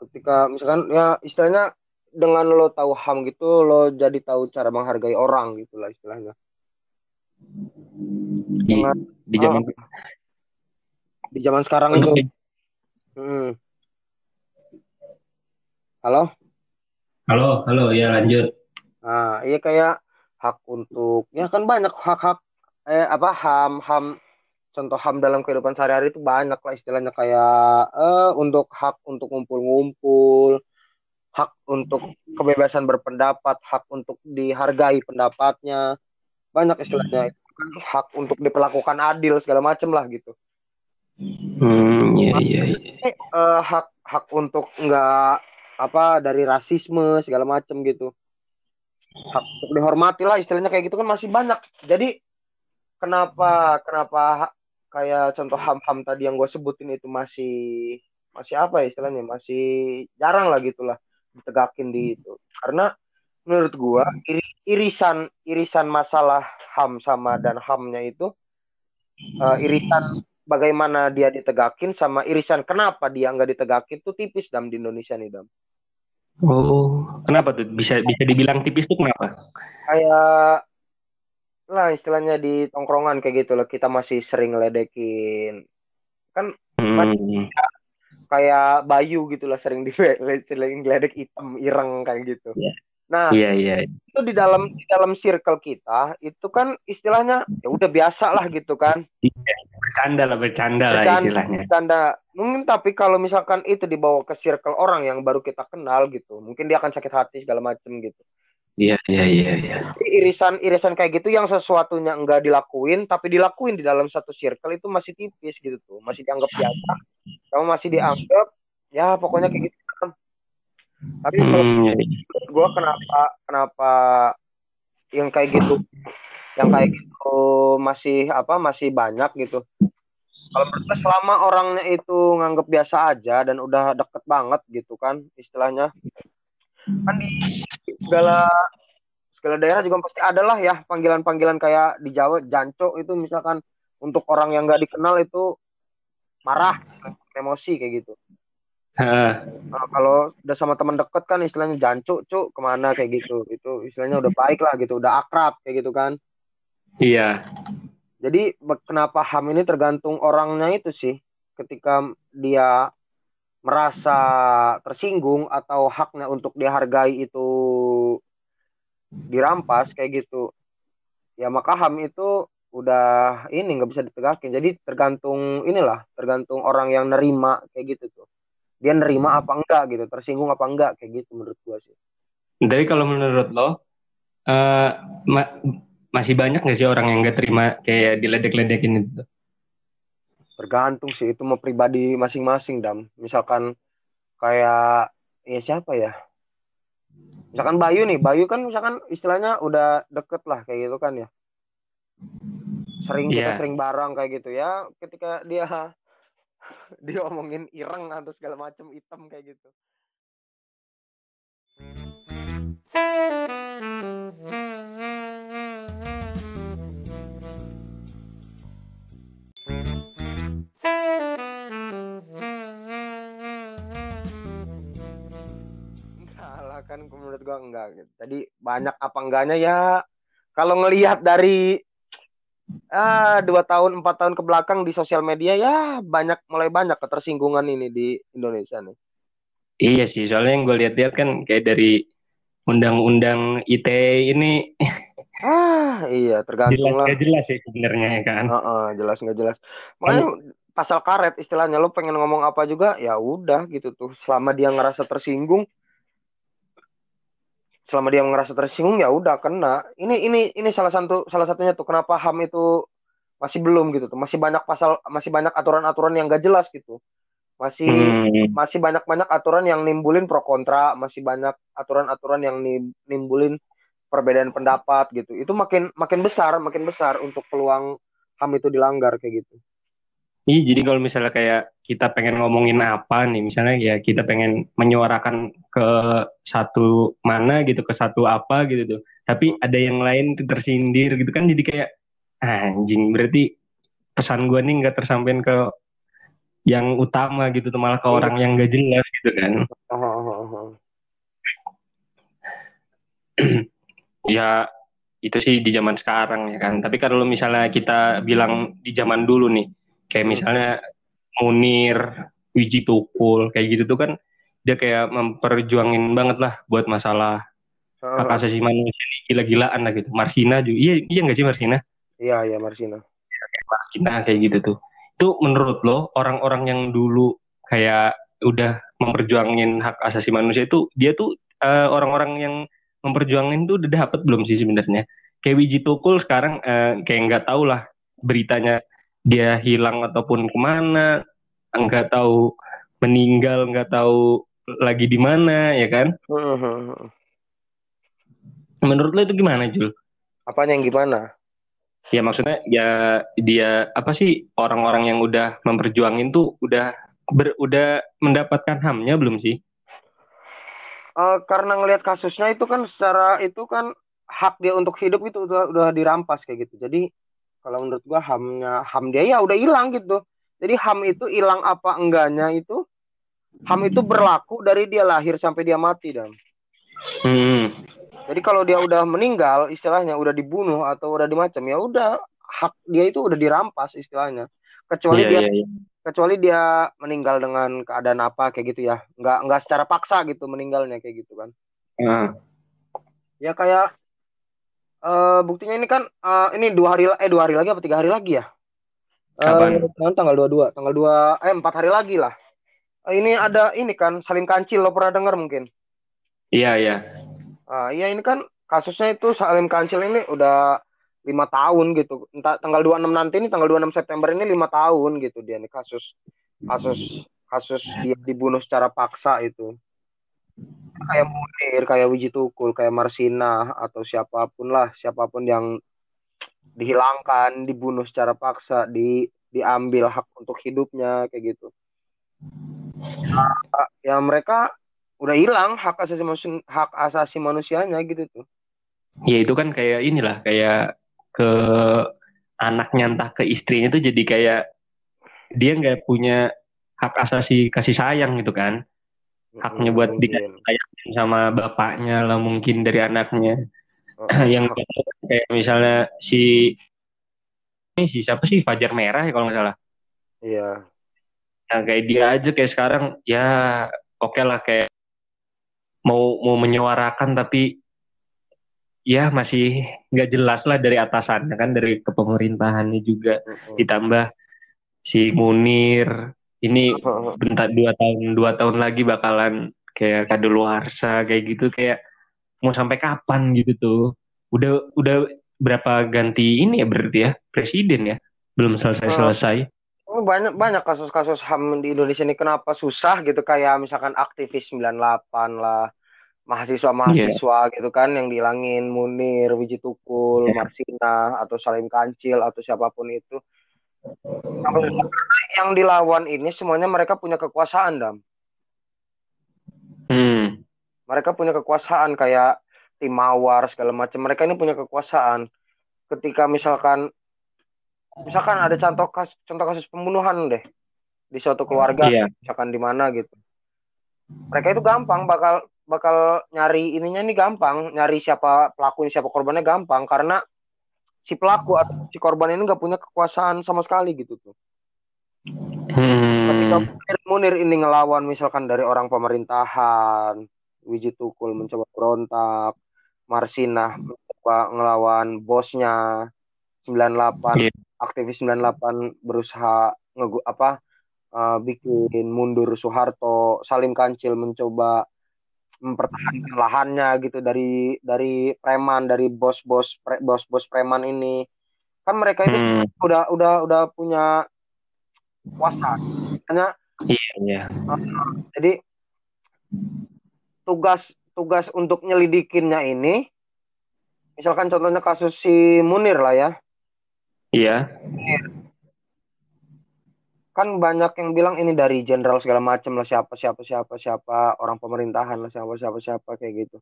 ketika misalkan ya istilahnya dengan lo tahu HAM gitu lo jadi tahu cara menghargai orang gitu lah istilahnya. Di, Dengan- di zaman Di zaman sekarang itu. di- Hmm. Halo? halo, halo ya lanjut. Nah, iya kayak hak untuk ya kan banyak hak-hak eh apa HAM HAM contoh HAM dalam kehidupan sehari-hari itu banyak lah istilahnya kayak eh untuk hak untuk ngumpul-ngumpul, hak untuk kebebasan berpendapat, hak untuk dihargai pendapatnya. Banyak istilahnya hak untuk diperlakukan adil segala macem lah gitu. Hmm, iya iya. iya. Eh, eh, hak hak untuk enggak apa dari rasisme segala macem gitu. Hak untuk dihormati lah istilahnya kayak gitu kan masih banyak. Jadi kenapa kenapa kayak contoh ham-ham tadi yang gue sebutin itu masih masih apa ya istilahnya masih jarang lah gitulah ditegakin di itu. Karena menurut gua iri- irisan irisan masalah ham sama dan hamnya itu eh, irisan bagaimana dia ditegakin sama irisan kenapa dia nggak ditegakin tuh tipis dam di Indonesia nih dam. Oh, kenapa tuh bisa bisa dibilang tipis tuh kenapa? Kayak lah istilahnya di tongkrongan kayak gitu loh kita masih sering ledekin Hmm. Kayak Bayu gitu lah sering di sering ledek hitam ireng kayak gitu. Iya. Nah Iya iya. itu di dalam di dalam circle kita itu kan istilahnya ya udah biasa lah gitu kan. Bercanda lah bercanda lah Bercanda. istilahnya. Bercanda. Mungkin tapi kalau misalkan itu dibawa ke circle orang yang baru kita kenal gitu, mungkin dia akan sakit hati segala macem gitu. Iya iya iya iya. Jadi irisan irisan kayak gitu yang sesuatunya enggak dilakuin tapi dilakuin di dalam satu circle itu masih tipis gitu tuh, masih dianggap biasa. Kamu masih dianggap ya pokoknya kayak gitu. tapi hmm, ya, ya. gue kenapa kenapa yang kayak gitu yang kayak gitu masih apa masih banyak gitu kalau menurut selama orangnya itu nganggap biasa aja dan udah deket banget gitu kan istilahnya kan di segala segala daerah juga pasti ada lah ya panggilan-panggilan kayak di Jawa janco itu misalkan untuk orang yang nggak dikenal itu marah emosi kayak gitu. Nah, kalau udah sama teman deket kan istilahnya jancu cuk ke mana kayak gitu. Itu istilahnya udah baik lah gitu udah akrab kayak gitu kan. Iya. Jadi kenapa ham ini tergantung orangnya itu sih ketika dia merasa tersinggung atau haknya untuk dihargai itu dirampas kayak gitu. Ya maka ham itu udah ini nggak bisa ditegakin jadi tergantung inilah tergantung orang yang nerima kayak gitu tuh. Dia nerima hmm. apa enggak gitu tersinggung apa enggak kayak gitu menurut gua sih. Tapi kalau menurut lo uh, ma masih banyak nggak sih orang yang nggak terima kayak diledek-ledekin itu tergantung sih itu mau pribadi masing-masing dam misalkan kayak ya siapa ya misalkan Bayu nih Bayu kan misalkan istilahnya udah deket lah kayak gitu kan ya sering yeah. kita iya. sering bareng kayak gitu ya ketika dia dia omongin ireng atau segala macam hitam kayak gitu kan menurut gua enggak gitu. Tadi banyak apa enggaknya ya kalau ngelihat dari ah dua tahun empat tahun ke belakang di sosial media ya banyak mulai banyak ketersinggungan ini di Indonesia nih. Iya sih, soalnya yang gue lihat-lihat kan kayak dari undang-undang ITE ini ah iya tergantung jelas, lah. Gak jelas sih sebenarnya ya kan. Uh -uh, jelas nggak jelas. Makanya pasal karet istilahnya lo pengen ngomong apa juga ya udah gitu tuh selama dia ngerasa tersinggung selama dia ngerasa tersinggung ya udah kena. Ini ini ini salah satu salah satunya tuh kenapa ham itu masih belum gitu tuh. Masih banyak pasal masih banyak aturan-aturan yang gak jelas gitu. Masih hmm. masih banyak banyak aturan yang nimbulin pro kontra masih banyak aturan-aturan yang nimbulin perbedaan pendapat gitu. Itu makin makin besar makin besar untuk peluang ham itu dilanggar kayak gitu. Iya, jadi kalau misalnya kayak kita pengen ngomongin apa nih, misalnya ya kita pengen menyuarakan ke satu mana gitu, ke satu apa gitu tuh. Tapi ada yang lain tersindir gitu kan, jadi kayak anjing berarti pesan gue nih nggak tersampaikan ke yang utama gitu tuh malah ke orang yang gak jelas gitu kan. ya itu sih di zaman sekarang ya kan. Tapi kalau misalnya kita bilang di zaman dulu nih, kayak misalnya Munir, Wiji Tukul kayak gitu tuh kan dia kayak memperjuangin banget lah buat masalah hak asasi manusia ini gila-gilaan lah gitu. Marsina juga, iya iya nggak sih Marsina? Iya iya Marsina. Marsina kayak gitu tuh. Itu menurut lo orang-orang yang dulu kayak udah memperjuangin hak asasi manusia itu dia tuh uh, orang-orang yang memperjuangin tuh udah dapat belum sih sebenarnya? Kayak Wiji Tukul sekarang uh, kayak nggak tahu lah beritanya dia hilang ataupun ke mana nggak tahu meninggal nggak tahu lagi di mana ya kan menurut lo itu gimana Jul? Apanya yang gimana? Ya maksudnya ya dia apa sih orang-orang yang udah memperjuangin tuh udah ber, udah mendapatkan hamnya belum sih? Uh, karena ngelihat kasusnya itu kan secara itu kan hak dia untuk hidup itu udah udah dirampas kayak gitu. Jadi kalau menurut gua hamnya ham dia ya udah hilang gitu jadi ham itu hilang apa enggaknya itu ham itu berlaku dari dia lahir sampai dia mati dan hmm. jadi kalau dia udah meninggal istilahnya udah dibunuh atau udah dimacam ya udah hak dia itu udah dirampas istilahnya kecuali yeah, dia yeah, yeah. kecuali dia meninggal dengan keadaan apa kayak gitu ya nggak nggak secara paksa gitu meninggalnya kayak gitu kan hmm. ya kayak uh, buktinya ini kan uh, ini dua hari eh dua hari lagi apa tiga hari lagi ya? Kapan? Uh, tanggal dua dua, tanggal dua eh empat hari lagi lah. Ini ada ini kan Salim Kancil lo pernah dengar mungkin? Iya iya. Uh, iya ini kan kasusnya itu Salim Kancil ini udah lima tahun gitu. Entah tanggal dua enam nanti ini tanggal dua enam September ini lima tahun gitu dia nih kasus kasus kasus dia dibunuh secara paksa itu. kayak Munir, kayak Wiji Tukul, kayak Marsina atau siapa pun lah, siapa pun yang dihilangkan, dibunuh secara paksa, di diambil hak untuk hidupnya kayak gitu. Ya mereka udah hilang hak asasi manusia, hak asasi manusianya gitu tuh. Ya itu kan kayak inilah kayak ke anaknya entah ke istrinya itu jadi kayak dia nggak punya hak asasi kasih sayang gitu kan. Haknya buat dikasih sama bapaknya lah mungkin dari anaknya. Oh, yang kayak misalnya si ini si siapa sih? Fajar Merah ya kalau nggak salah. Iya nah kayak dia aja kayak sekarang ya oke okay lah kayak mau mau menyuarakan tapi ya masih nggak jelas lah dari atasannya kan dari kepemerintahannya juga. Uh-huh. ditambah si Munir ini bentar dua tahun dua tahun lagi bakalan kayak kadaluarsa kayak gitu kayak mau sampai kapan gitu tuh. Udah udah berapa ganti ini ya berarti ya presiden ya? Belum selesai selesai banyak banyak kasus-kasus ham di Indonesia ini kenapa susah gitu kayak misalkan aktivis 98 lah mahasiswa-mahasiswa yeah. gitu kan yang dihilangin Munir, Wiji Tukul, yeah. Marsina atau Salim Kancil atau siapa pun itu yang dilawan ini semuanya mereka punya kekuasaan, Dam. Hmm. Mereka punya kekuasaan kayak tim mawar segala macam. Mereka ini punya kekuasaan. Ketika misalkan misalkan ada contoh kasus contoh kasus pembunuhan deh di suatu keluarga, yeah. misalkan di mana gitu. Mereka itu gampang bakal bakal nyari ininya nih gampang, nyari siapa pelakunya, siapa korbannya gampang karena si pelaku atau si korban ini nggak punya kekuasaan sama sekali gitu tuh. Hmm. Ketika Munir ini ngelawan misalkan dari orang pemerintahan, Wiji Tukul mencoba berontak, Marsinah mencoba ngelawan bosnya, 98 yeah. aktivis 98 berusaha ngegu apa uh, bikin mundur Soeharto, Salim Kancil mencoba mempertahankan lahannya gitu dari dari preman dari bos-bos pre, bos-bos preman ini kan mereka itu hmm. udah udah udah punya kuasa hanya iya iya jadi tugas tugas untuk nyelidikinnya ini misalkan contohnya kasus si Munir lah ya iya. Kan banyak yang bilang ini dari jenderal segala macam lah siapa siapa siapa siapa orang pemerintahan lah siapa siapa siapa kayak gitu.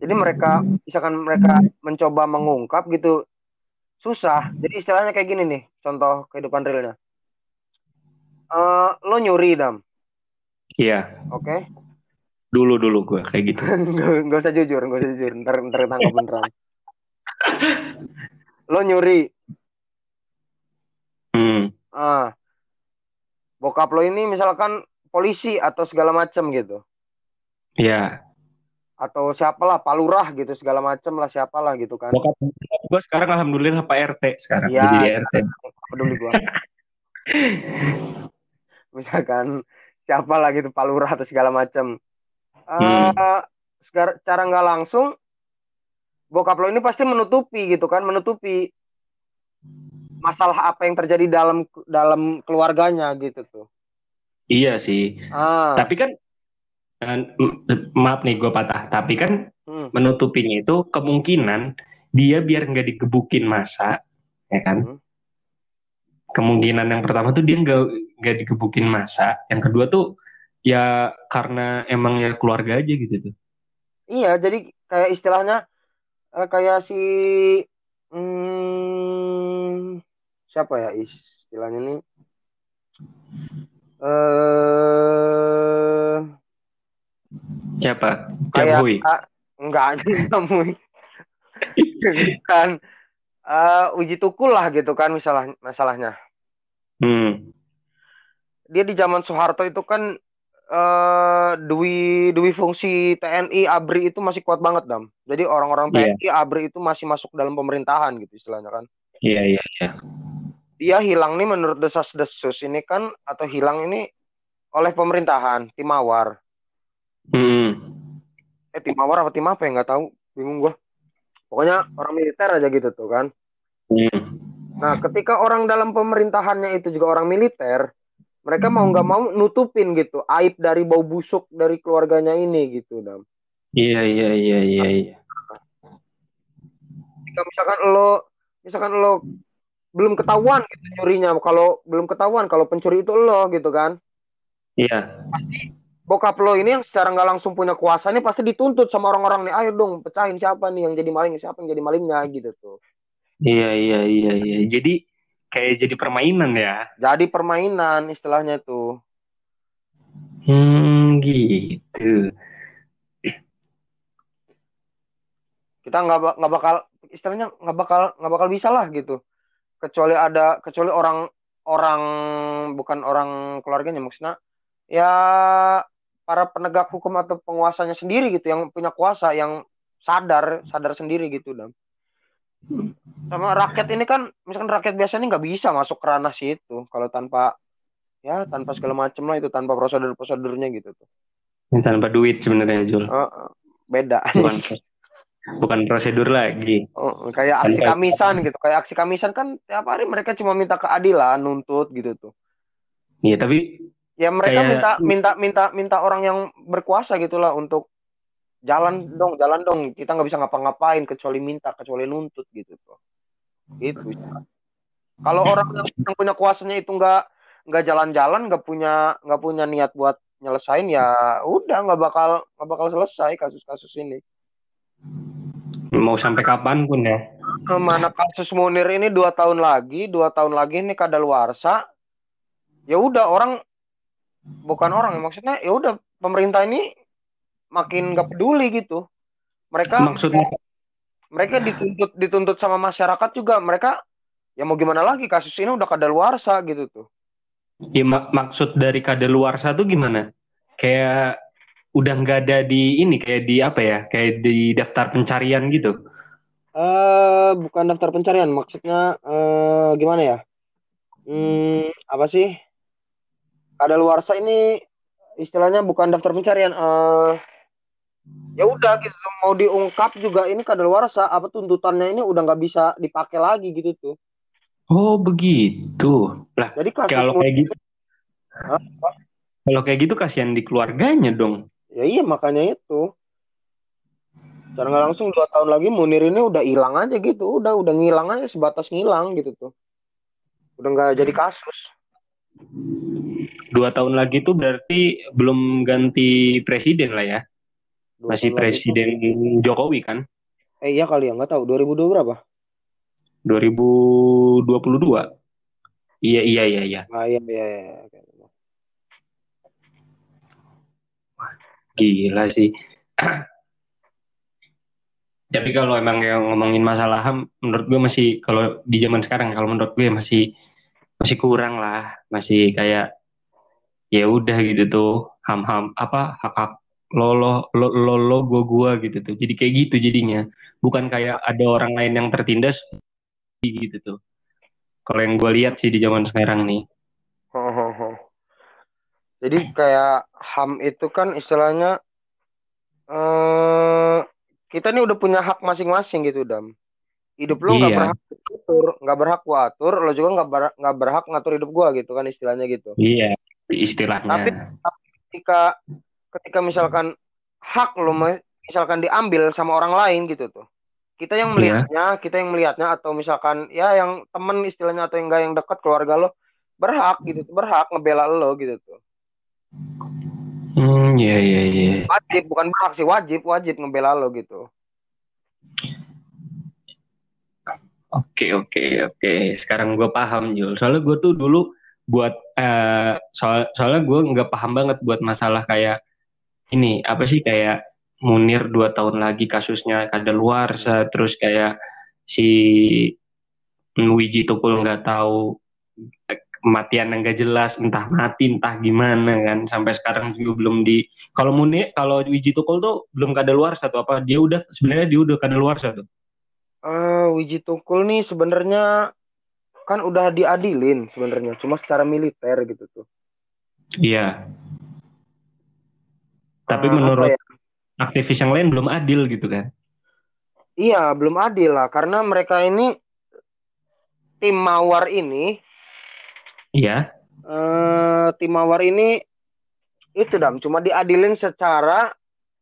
Jadi mereka misalkan mereka mencoba mengungkap gitu susah. Jadi istilahnya kayak gini nih contoh kehidupan realnya. Uh, lo nyuri dam? Iya. Oke. Okay? dulu dulu gue kayak gitu. Nggak usah jujur nggak usah jujur. Ntar ntar tangkap beneran. Lo nyuri hmm. ah bokap lo ini misalkan polisi atau segala macam gitu. Iya. Atau siapalah palurah gitu segala macam lah siapalah gitu kan. Bokap gue sekarang alhamdulillah Pak RT sekarang ya, jadi RT. Peduli gue. misalkan siapa lah gitu palurah atau segala macam. Hmm. Uh, cara nggak langsung bokap lo ini pasti menutupi gitu kan menutupi masalah apa yang terjadi dalam dalam keluarganya gitu tuh. Iya sih. Ah. Tapi kan maaf nih gue patah. Tapi kan hmm. menutupinya itu kemungkinan dia biar nggak digebukin masa, ya kan? Hmm. Kemungkinan yang pertama tuh dia nggak nggak digebukin masa. Yang kedua tuh ya karena emang ya keluarga aja gitu tuh. Iya, jadi kayak istilahnya uh, kayak si hmm, siapa ya istilahnya nih? Eh siapa? Jamhui. Enggak Jamhui. Kan uh, uji tukul lah gitu kan masalah masalahnya. Hmm. dia di zaman Soeharto itu kan uh, dui dui fungsi TNI ABRI itu masih kuat banget dam. Jadi orang-orang TNI yeah. ABRI itu masih masuk dalam pemerintahan gitu istilahnya kan. Iya yeah, iya yeah, iya. yeah dia hilang nih menurut desas-desus ini kan atau hilang ini oleh pemerintahan Timawar. Hmm. Eh Timawar apa tim apa ya nggak tahu, bingung gua. Pokoknya orang militer aja gitu tuh kan. Hmm. Nah, ketika orang dalam pemerintahannya itu juga orang militer, mereka mau nggak mau nutupin gitu aib dari bau busuk dari keluarganya ini gitu dam iya iya iya iya iya misalkan lo misalkan lo belum ketahuan gitu nyurinya. Kalau belum ketahuan kalau pencuri itu lo gitu kan. Iya. Bokap lo ini yang secara nggak langsung punya kuasa ini pasti dituntut sama orang-orang nih ayo dong pecahin siapa nih yang jadi maling siapa yang jadi malingnya gitu tuh. Iya iya iya iya. Jadi kayak jadi permainan ya? Jadi permainan istilahnya tuh. Hmm gitu. Kita nggak nggak bakal istilahnya nggak bakal nggak bakal bisa lah gitu kecuali ada kecuali orang orang bukan orang keluarganya maksudnya ya para penegak hukum atau penguasanya sendiri gitu yang punya kuasa yang sadar sadar sendiri gitu dam. Sama rakyat ini kan misalkan rakyat biasa ini nggak bisa masuk ke ranah situ kalau tanpa ya tanpa segala macam lah itu tanpa prosedur prosedurnya gitu tuh. Ini tanpa duit sebenarnya Jul. Eh, beda. Bukan bukan prosedur lagi. Oh, kayak aksi kamisan gitu. Kayak aksi kamisan kan tiap hari mereka cuma minta keadilan nuntut gitu tuh. Iya tapi ya mereka Kayak- minta minta minta minta orang yang berkuasa gitulah untuk jalan dong jalan dong. Kita nggak bisa ngapa-ngapain kecuali minta kecuali nuntut gitu tuh. Gitu. Kalau orang yang, yang punya kuasanya itu nggak nggak jalan-jalan nggak punya nggak punya niat buat nyelesain ya udah nggak bakal nggak bakal selesai kasus-kasus ini mau sampai kapan pun ya. Mana kasus Munir ini dua tahun lagi dua tahun lagi ini kadaluarsa. Ya udah orang bukan orang maksudnya ya udah pemerintah ini makin nggak peduli gitu. Mereka maksudnya? mereka dituntut dituntut sama masyarakat juga mereka ya mau gimana lagi kasus ini udah kadaluarsa gitu tuh. Ya, mak- maksud dari kadaluarsa tuh gimana? Kayak udah nggak ada di ini kayak di apa ya kayak di daftar pencarian gitu? Eh bukan daftar pencarian maksudnya eh gimana ya? Hmm, apa sih? Kadaluarsa ini istilahnya bukan daftar pencarian eh ya udah gitu mau diungkap juga ini kadaluarsa apa tuntutannya ini udah nggak bisa dipakai lagi gitu tuh. Oh begitu. Lah jadi kasus kalau kayak gitu kalau kayak gitu kasihan di keluarganya dong ya iya makanya itu. Secara nggak langsung dua tahun lagi Munir ini udah hilang aja gitu. Udah udah ngilang aja sebatas ngilang gitu tuh. Udah nggak jadi kasus. Dua tahun lagi tuh berarti belum ganti presiden lah ya. Dua masih presiden Jokowi kan? Eh iya kali ya nggak tahu. 2002 berapa? 2022 iya iya iya iya. Ah iya iya, iya. Gila sih. Tapi kalau emang yang ngomongin masalah HAM menurut gue masih kalau di zaman sekarang kalau menurut gue masih masih kurang lah. Masih kayak ya udah gitu tuh ham ham apa hak hak lo lo lo lo, gua gua gitu tuh. Jadi kayak gitu jadinya. Bukan kayak ada orang lain yang tertindas gitu tuh. Kalau yang gue lihat sih di zaman sekarang nih jadi kayak HAM itu kan istilahnya eh kita nih udah punya hak masing-masing gitu dam hidup lo nggak Iya. berhak atur nggak berhak gua atur lo juga nggak ber- berhak ngatur hidup gua gitu kan istilahnya gitu iya istilahnya Tapi- ketika ketika misalkan hak lo misalkan diambil sama orang lain gitu tuh kita yang Iya. melihatnya kita yang melihatnya atau misalkan ya yang temen istilahnya atau yang enggak yang dekat keluarga lo berhak gitu tuh berhak ngebela lo gitu tuh hmm iya iya iya wajib bukan berhak sih wajib wajib ngebela lo gitu Oke oke oke. Sekarang gue paham Jul. Soalnya gue tuh dulu buat eh soal soalnya gue nggak paham banget buat masalah kayak ini apa sih kayak Munir dua tahun lagi kasusnya kadaluarsa terus kayak si Wiji Tukul nggak tahu kematian yang nggak jelas entah mati entah gimana kan. Sampai sekarang juga belum di kalau Munir kalau Wiji Tukul tuh belum kadaluarsa tuh apa dia udah sebenarnya dia udah kadaluarsa tuh eh Wiji Tukul nih sebenarnya kan udah diadilin sebenarnya cuma secara militer gitu tuh. Iya. Tapi Eh, menurut ya? aktivis yang lain belum adil gitu kan? Iya, belum adil lah karena mereka ini tim Mawar ini iya. Eh, tim mawar ini itu dam cuma diadilin secara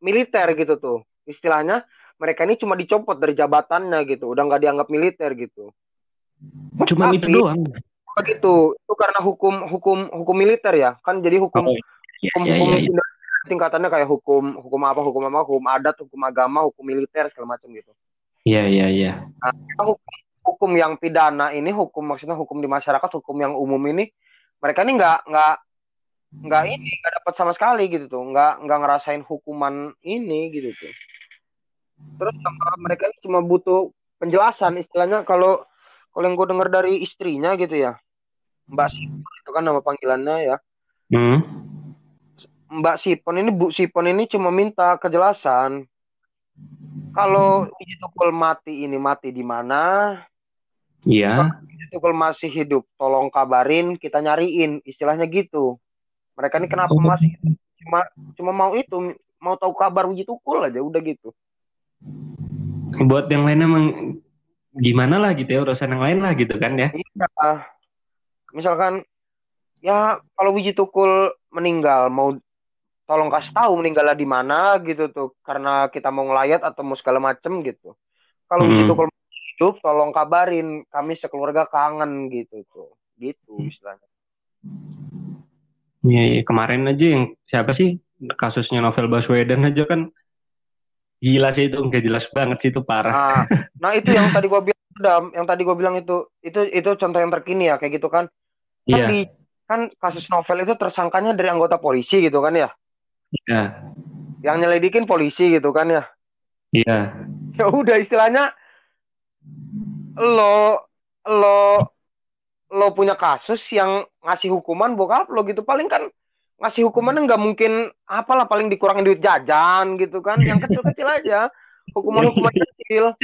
militer gitu tuh. Istilahnya mereka ini cuma dicopot dari jabatannya gitu. Udah nggak dianggap militer gitu. Cuma itu doang. begitu. Itu karena hukum hukum hukum militer ya. Kan jadi hukum Oh, iya, hukum, iya, hukum iya, iya. Indonesia tingkatannya kayak hukum hukum apa hukum apa hukum adat hukum agama hukum militer segala macam gitu. Iya, iya, iya. hukum, hukum yang pidana ini hukum maksudnya hukum di masyarakat hukum yang umum ini mereka ini nggak nggak nggak ini nggak dapat sama sekali gitu tuh. Nggak nggak ngerasain hukuman ini gitu tuh. Terus mereka ini cuma butuh penjelasan istilahnya kalau kalau yang gue dengar dari istrinya gitu ya Mbak Sipon itu kan nama panggilannya ya. Hmm. Mbak Sipon ini Bu Sipon ini cuma minta kejelasan. Kalau Wiji Tukul mati ini mati di mana Iya. Tukul masih hidup tolong kabarin kita nyariin istilahnya gitu mereka ini kenapa Oh. masih cuma cuma mau itu mau tahu kabar Wiji Tukul aja udah gitu Buat yang lain emang gimana lah gitu ya urusan yang lain lah gitu kan ya. Iya. misalkan ya kalau Wiji Tukul meninggal mau tolong kasih tahu meninggalnya di mana gitu tuh karena kita mau ngelayat atau mau segala macem gitu kalau Wiji Hmm. Tukul hidup tolong kabarin kami sekeluarga kangen gitu tuh gitu istilahnya Iya, iya. kemarin aja yang siapa sih kasusnya Novel Baswedan aja kan gila sih itu nggak jelas banget sih itu parah. Nah, nah itu yang tadi gua bilang Dam, yang tadi gua bilang itu itu itu contoh yang terkini ya kayak gitu kan. Kan Iya, di kan kasus novel itu tersangkanya dari anggota polisi gitu kan ya. iya, Yang nyelidikin polisi gitu kan ya. iya. Ya udah istilahnya lo lo lo punya kasus yang ngasih hukuman bokap lo gitu paling kan ngasih hukumannya nggak mungkin apalah paling dikurangin duit jajan gitu kan yang kecil-kecil aja hukuman-hukuman kecil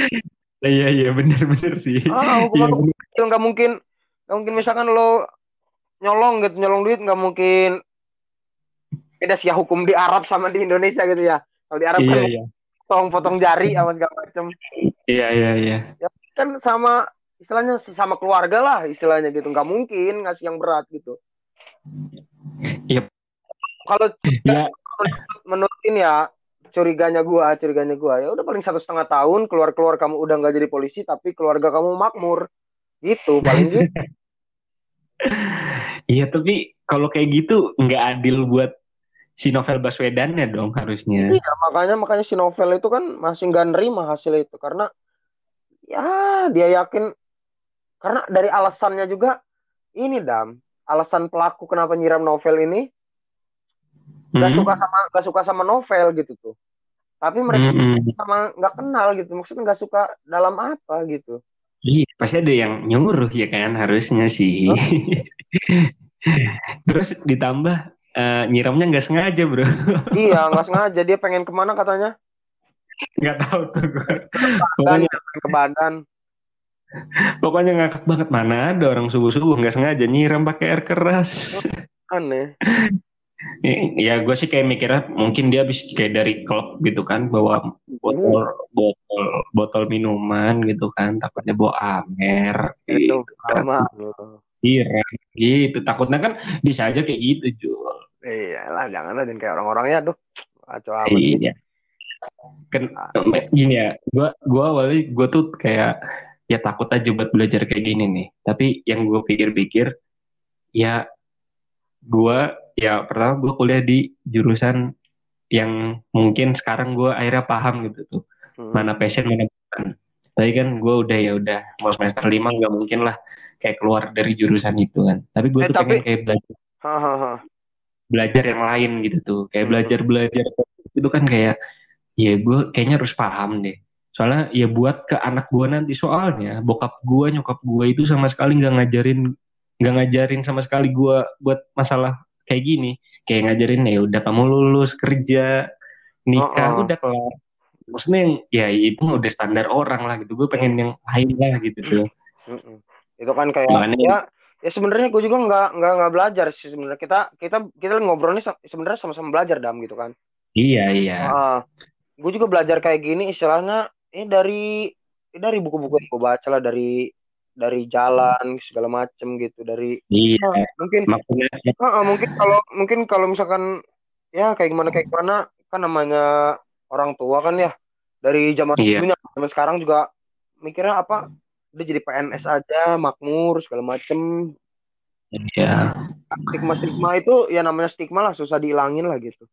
Iya, iya, bener-bener sih. ah Iya, hukuman bener. kecil nggak mungkin nggak mungkin misalkan lo nyolong gitu nyolong duit nggak mungkin beda sih ya hukum di Arab sama di Indonesia gitu ya kalau di Arab Iya, kan iya. Potong-potong jari sama segala macem. Iya, iya, iya. kan sama istilahnya sesama keluarga lah istilahnya gitu. Nggak mungkin ngasih yang berat gitu. Iya. kalau Ya, menurut ini ya curiganya gua curiganya gua ya udah paling satu setengah tahun keluar keluar kamu udah nggak jadi polisi tapi keluarga kamu makmur. Gitu paling gitu. Iya tapi kalau kayak gitu nggak adil buat si Novel Baswedan ya dong harusnya. Iya, makanya makanya si novel itu kan masih nggak nerima hasil itu karena ya dia yakin karena dari alasannya juga ini dam alasan pelaku kenapa nyiram novel ini nggak Hmm. suka sama nggak suka sama novel gitu tuh tapi mereka Hmm, hmm. sama nggak kenal gitu maksudnya nggak suka dalam apa gitu Iya, pasti ada yang nyuruh ya kan harusnya sih. Terus ditambah eh, nyiramnya nggak sengaja bro, iya nggak sengaja. Dia pengen ke mana katanya? Nggak tahu tuh gue. Pokoknya, ke badan. Pokoknya ngakak banget. Mana ada orang subuh subuh nggak sengaja nyiram pakai air keras. aneh. Ya gue sih kayak mikirnya mungkin dia habis kayak dari klub gitu kan bawa botol botol botol minuman gitu kan takutnya bawa amer itu gitu kan. sama Iya gitu. Takutnya kan bisa aja kayak gitu Jul. Iya lah jangan lah jangan kayak orang-orangnya aduh kacau amat. Iya. Kan gini ya, gua gua awalnya gua tuh kayak ya takut aja buat belajar kayak gini nih. Tapi yang gua pikir-pikir ya gua ya pertama gua kuliah di jurusan yang mungkin sekarang gua akhirnya paham gitu tuh. Hmm. Mana passion mana bukan. Tapi kan gua udah ya udah mau semester lima nggak mungkin lah kayak keluar dari jurusan itu kan. Tapi gua Eh, tuh tapi- pengen kayak belajar Hahaha. Belajar yang lain gitu tuh kayak Hmm. belajar belajar itu kan kayak ya gue kayaknya harus paham deh soalnya ya buat ke anak gue nanti soalnya bokap gue nyokap gue itu sama sekali nggak ngajarin nggak ngajarin sama sekali gue buat masalah kayak gini kayak ngajarin ya udah kamu lulus kerja nikah Oh, oh. udah kelar maksudnya yang ya itu udah standar orang lah gitu gue pengen yang lain lah gitu tuh. Itu kan kayak Makanya- ya ya sebenarnya gue juga nggak nggak nggak belajar sih sebenarnya kita kita kita ngobrol nih sa- sebenarnya sama-sama belajar dam gitu kan. iya iya Ah, gue juga belajar kayak gini istilahnya ini dari ini dari buku-buku yang gue baca lah dari dari jalan segala macem gitu dari iya ah, mungkin maksudnya ah, ah, mungkin kalau mungkin kalau misalkan ya kayak gimana kayak gimana kan namanya orang tua kan ya dari zaman Iya. dulunya zaman sekarang juga mikirnya apa udah jadi PNS aja makmur segala macem. Iya. Stigma stigma itu ya namanya stigma lah susah dihilangin lah gitu.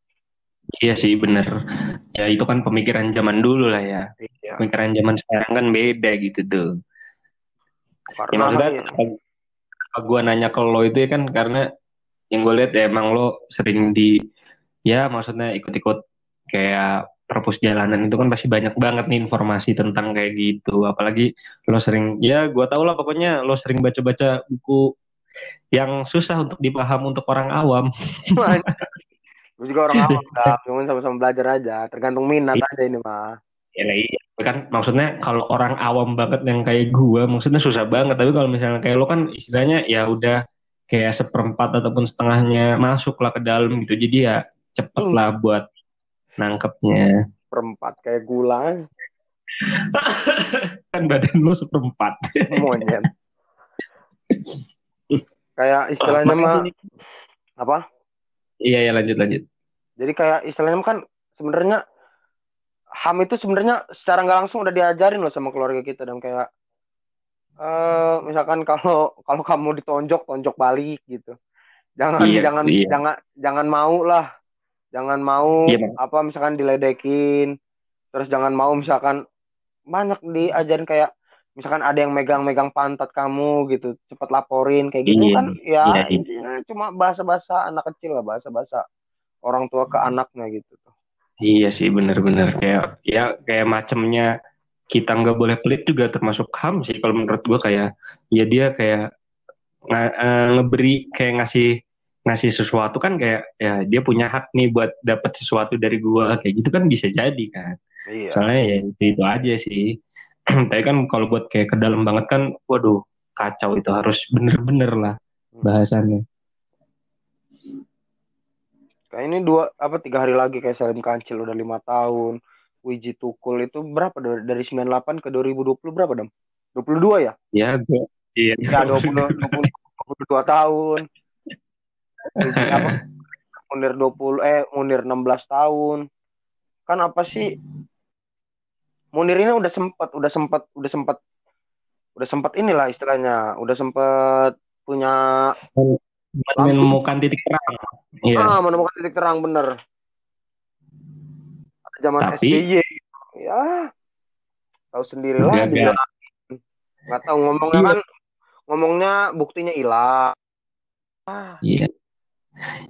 Iya sih bener. Ya itu kan pemikiran zaman dulu lah ya. Iya. Pemikiran zaman sekarang kan beda gitu tuh. Ya karena maksudnya ya, kenapa gue nanya ke lo itu ya kan karena yang gue lihat ya emang lo sering di ya maksudnya ikut-ikut kayak perpus jalanan itu kan pasti banyak banget nih informasi tentang kayak gitu. Apalagi lo sering ya gue tau lah pokoknya lo sering baca-baca buku yang susah untuk dipaham untuk orang awam. Gue juga orang awam dah cuma sama-sama belajar aja. Tergantung minat Iya. aja ini mah ya iya. Kan maksudnya kalau orang awam banget yang kayak gue maksudnya susah banget. Tapi kalau misalnya kayak lo kan istilahnya ya udah kayak seperempat ataupun setengahnya masuk lah ke dalam gitu. Jadi ya cepet Hmm. lah buat nangkepnya. Perempat kayak gula. Kan badan lo seperempat. Monyet. Kayak istilahnya mah apa? Iya ya lanjut lanjut. Jadi kayak istilahnya kan sebenarnya ham itu sebenarnya secara nggak langsung udah diajarin loh sama keluarga kita dan kayak eh misalkan kalau kalau kamu ditonjok tonjok balik gitu. Jangan Iya, jangan iya. jangan jangan mau lah jangan mau Bang. apa misalkan diledekin terus jangan mau misalkan banyak diajarin kayak misalkan ada yang megang-megang pantat kamu gitu cepat laporin kayak gitu Iya, kan ya iya, iya. intinya cuma bahasa-bahasa anak kecil lah bahasa-bahasa orang tua ke anaknya gitu Iya sih bener-bener kayak ya kayak macemnya kita nggak boleh pelit juga termasuk ham sih kalau menurut gua kayak ya dia kayak nga- eh, ngeberi kayak ngasih ngasih sesuatu kan kayak ya dia punya hak nih buat dapat sesuatu dari gua kayak gitu kan bisa jadi kan iya soalnya ya itu, itu aja sih tapi kan kalau buat kayak ke dalam banget kan waduh kacau itu harus bener-bener lah bahasannya Kayak ini dua apa tiga hari lagi kayak Salim Kancil udah lima tahun. Wiji Tukul itu berapa dari dari 98 ke 2020 berapa dam? 22 ya? ya gua iya Ya 20 20 22 tahun. Apa? Munir 20 eh Munir 16 tahun. Kan apa sih? Munir ini udah sempat udah sempat udah sempat udah sempat inilah istilahnya, udah sempat punya menemukan titik terang iya ah menemukan titik terang bener. Zaman Tapi- SBY. Ya. Tahu sendirilah Gagal. dia. Nggak tahu ngomongnya Iya. kan ngomongnya buktinya hilang. Iya.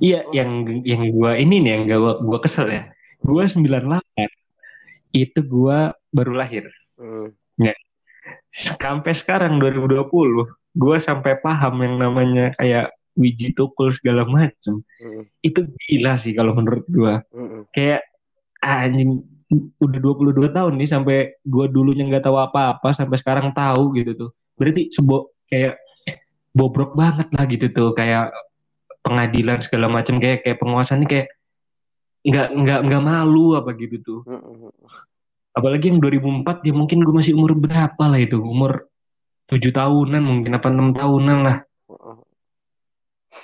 Iya, yang yang gua ini nih yang gua gua kesel ya. Gua 98. Itu gua baru lahir. Hmm. Sampai sekarang 2020, gua sampai paham yang namanya kayak wiji tukul segala macem. Hmm. Itu gila sih kalau menurut gua. Hmm. Kayak anjing udah 22 tahun nih sampai gua dulunya nggak tahu apa-apa sampai sekarang tahu gitu tuh. Berarti sebuah kayak bobrok banget lah gitu tuh kayak pengadilan segala macam kayak kayak penguasa nih kayak nggak nggak nggak malu apa gitu tuh. Apalagi yang 2004 ya mungkin gue masih umur berapa lah itu umur tujuh tahunan mungkin apa enam tahunan lah.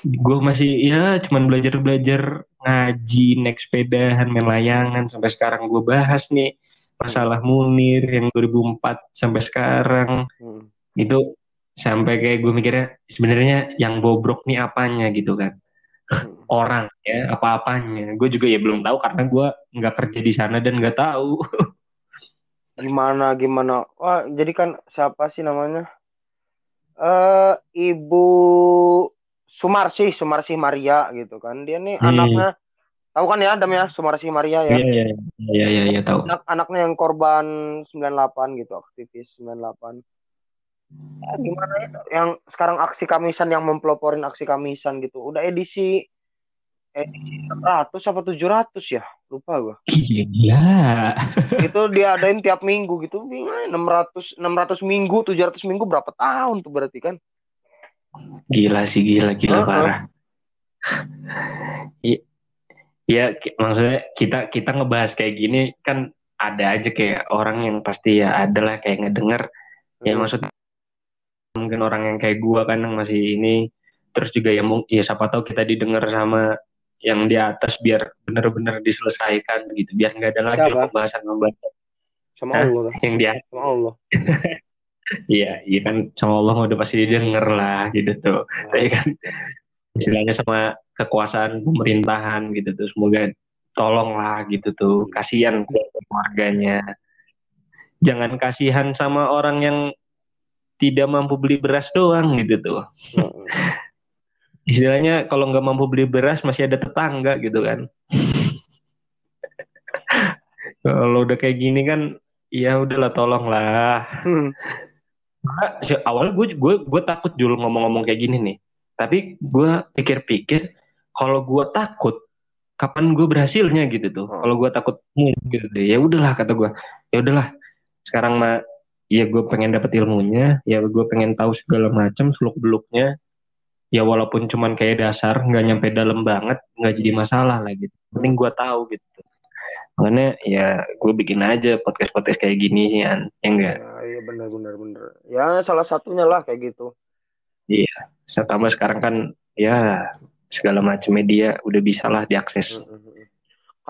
Gue masih ya cuman belajar belajar ngaji naik sepedahan main layangan sampai sekarang gue bahas nih masalah Munir yang 2004 sampai sekarang. Hmm. itu sampai kayak gue mikirnya sebenarnya yang bobrok nih apanya gitu kan Hmm. orang ya apa-apanya gue juga ya belum tahu karena gue nggak kerja di sana dan nggak tahu Gimana gimana? Wah, jadi kan siapa sih namanya? Eh Ibu Sumarsi, Sumarsi Maria gitu kan. Dia nih Hmm. anaknya tahu kan ya Adam ya Sumarsi Maria ya. iya iya iya iya iya tahu Anak anaknya yang korban 98 gitu, aktivis 98. Ya, gimana ya? Yang sekarang aksi Kamisan yang mempeloporin aksi Kamisan gitu. Udah edisi edisi 100 apa 700 ya? Lupa gua. gila itu diadain tiap minggu gitu Bingung, 600 600 minggu 700 minggu berapa tahun tuh berarti kan gila sih gila gila Heeh. parah I- Iya, ki- maksudnya kita kita ngebahas kayak gini kan ada aja kayak orang yang pasti ya ada lah kayak ngedenger ya Hmm. maksudnya mungkin orang yang kayak gua kan yang masih ini. Terus juga ya mungkin ya siapa tahu kita didengar sama yang di atas biar benar-benar diselesaikan gitu. Biar nggak ada lagi pembahasan pembahasan sama Hah? Allah yang di atas sama Allah. Iya iya kan sama Allah udah pasti didengar lah gitu tuh. Tapi kan istilahnya sama kekuasaan pemerintahan gitu tuh. Semoga tolonglah gitu tuh. Kasihan keluarganya. Jangan kasihan sama orang yang tidak mampu beli beras doang gitu tuh. Istilahnya kalau nggak mampu beli beras masih ada tetangga gitu kan. Kalau udah kayak gini kan ya udahlah tolonglah. Hmm. Awalnya gue gue gue takut jul ngomong-ngomong kayak gini nih. Tapi gue pikir-pikir kalau gue takut kapan gue berhasilnya gitu tuh. Hmm. kalau gue takut hmm, gitu deh ya udahlah kata gue ya udahlah sekarang mah ya gue pengen dapet ilmunya ya gue pengen tahu segala macam seluk beluknya ya walaupun cuman kayak dasar nggak nyampe dalam banget nggak jadi masalah lah gitu penting gue tahu gitu makanya ya gue bikin aja podcast podcast kayak gini sih An. ya enggak Ya, iya benar benar benar. Ya salah satunya lah kayak gitu. Saya tambah sekarang kan ya segala macam media udah bisa lah diakses. Hmm.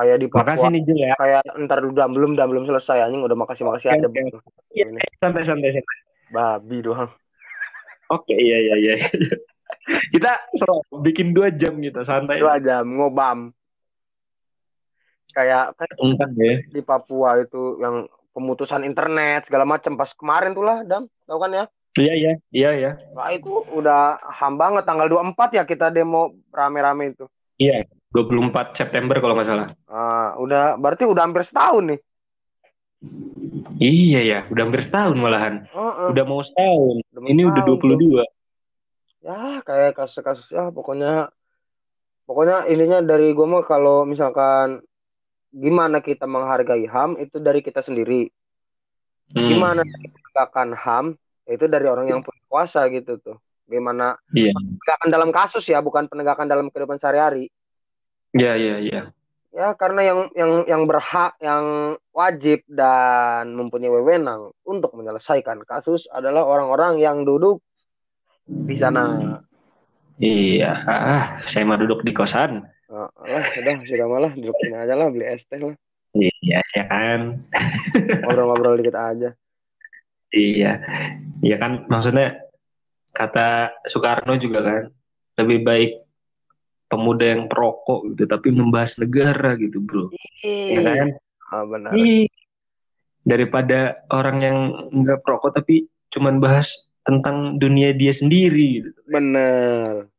Kayak di Papua, Makasih nih Jul ya. kayak ntar dan belum dan belum selesai anjing udah makasih makasih ada bang. Iya, Ini santai santai santai. babi doang. Oke iya iya iya. Kita seru bikin dua jam gitu santai. Itu aja ngobam. Kayak Entar ya. di Papua itu yang pemutusan internet segala macam pas kemarin tuh lah dam tahu kan ya Iya iya iya iya. nah itu udah ham banget tanggal 24 ya kita demo rame-rame itu Iya. 24 September kalau nggak salah. Ah, udah berarti udah hampir setahun nih Iya ya, udah hampir setahun malahan. Heeh, Udah mau setahun. udah Ini udah setahun tuh. 22. ya kayak kasus-kasus ya pokoknya pokoknya ininya dari gue mah kalau misalkan gimana kita menghargai ham itu dari kita sendiri Hmm, gimana penegakan ham itu dari orang yang punya kuasa gitu tuh gimana Iya. penegakan dalam kasus ya bukan penegakan dalam kehidupan sehari-hari Iya iya iya. ya karena yang yang yang berhak yang wajib dan mempunyai wewenang untuk menyelesaikan kasus adalah orang-orang yang duduk di sana Iya, ah, saya mah duduk di kosan. Oh, lah, sudah sudah malah duduk sini aja lah beli es teh lah Iya, ya kan. ngobrol-ngobrol dikit aja Iya, iya kan maksudnya kata Soekarno juga kan lebih baik pemuda yang perokok gitu tapi membahas negara gitu bro, ya kan? ah, benar. Ih, daripada orang yang nggak perokok tapi cuman bahas tentang dunia dia sendiri gitu. benar.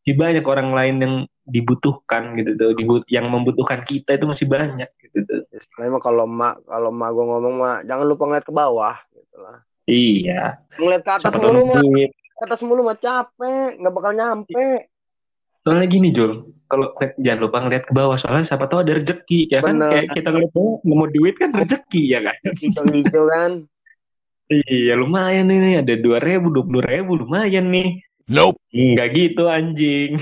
Masih banyak orang lain yang dibutuhkan gitu tuh, Dibut- yang membutuhkan kita itu masih banyak gitu tuh. istilahnya mah kalau mak kalau mak gue ngomong mah jangan lupa ngeliat ke bawah gitu lah. Iya, ngeliat ke atas siapa tahu mulu mah duit. ke atas mulu mah capek nggak bakal nyampe Soalnya gini Jul, kalau jangan lupa ngeliat ke bawah soalnya siapa tahu ada rezeki ya kan Bener. kayak kita ngeliat bawah nemu duit kan rezeki ya kan. hijau-hijau kan Iya lumayan ini ada dua ribu dua puluh ribu lumayan nih. Nope. Enggak gitu anjing.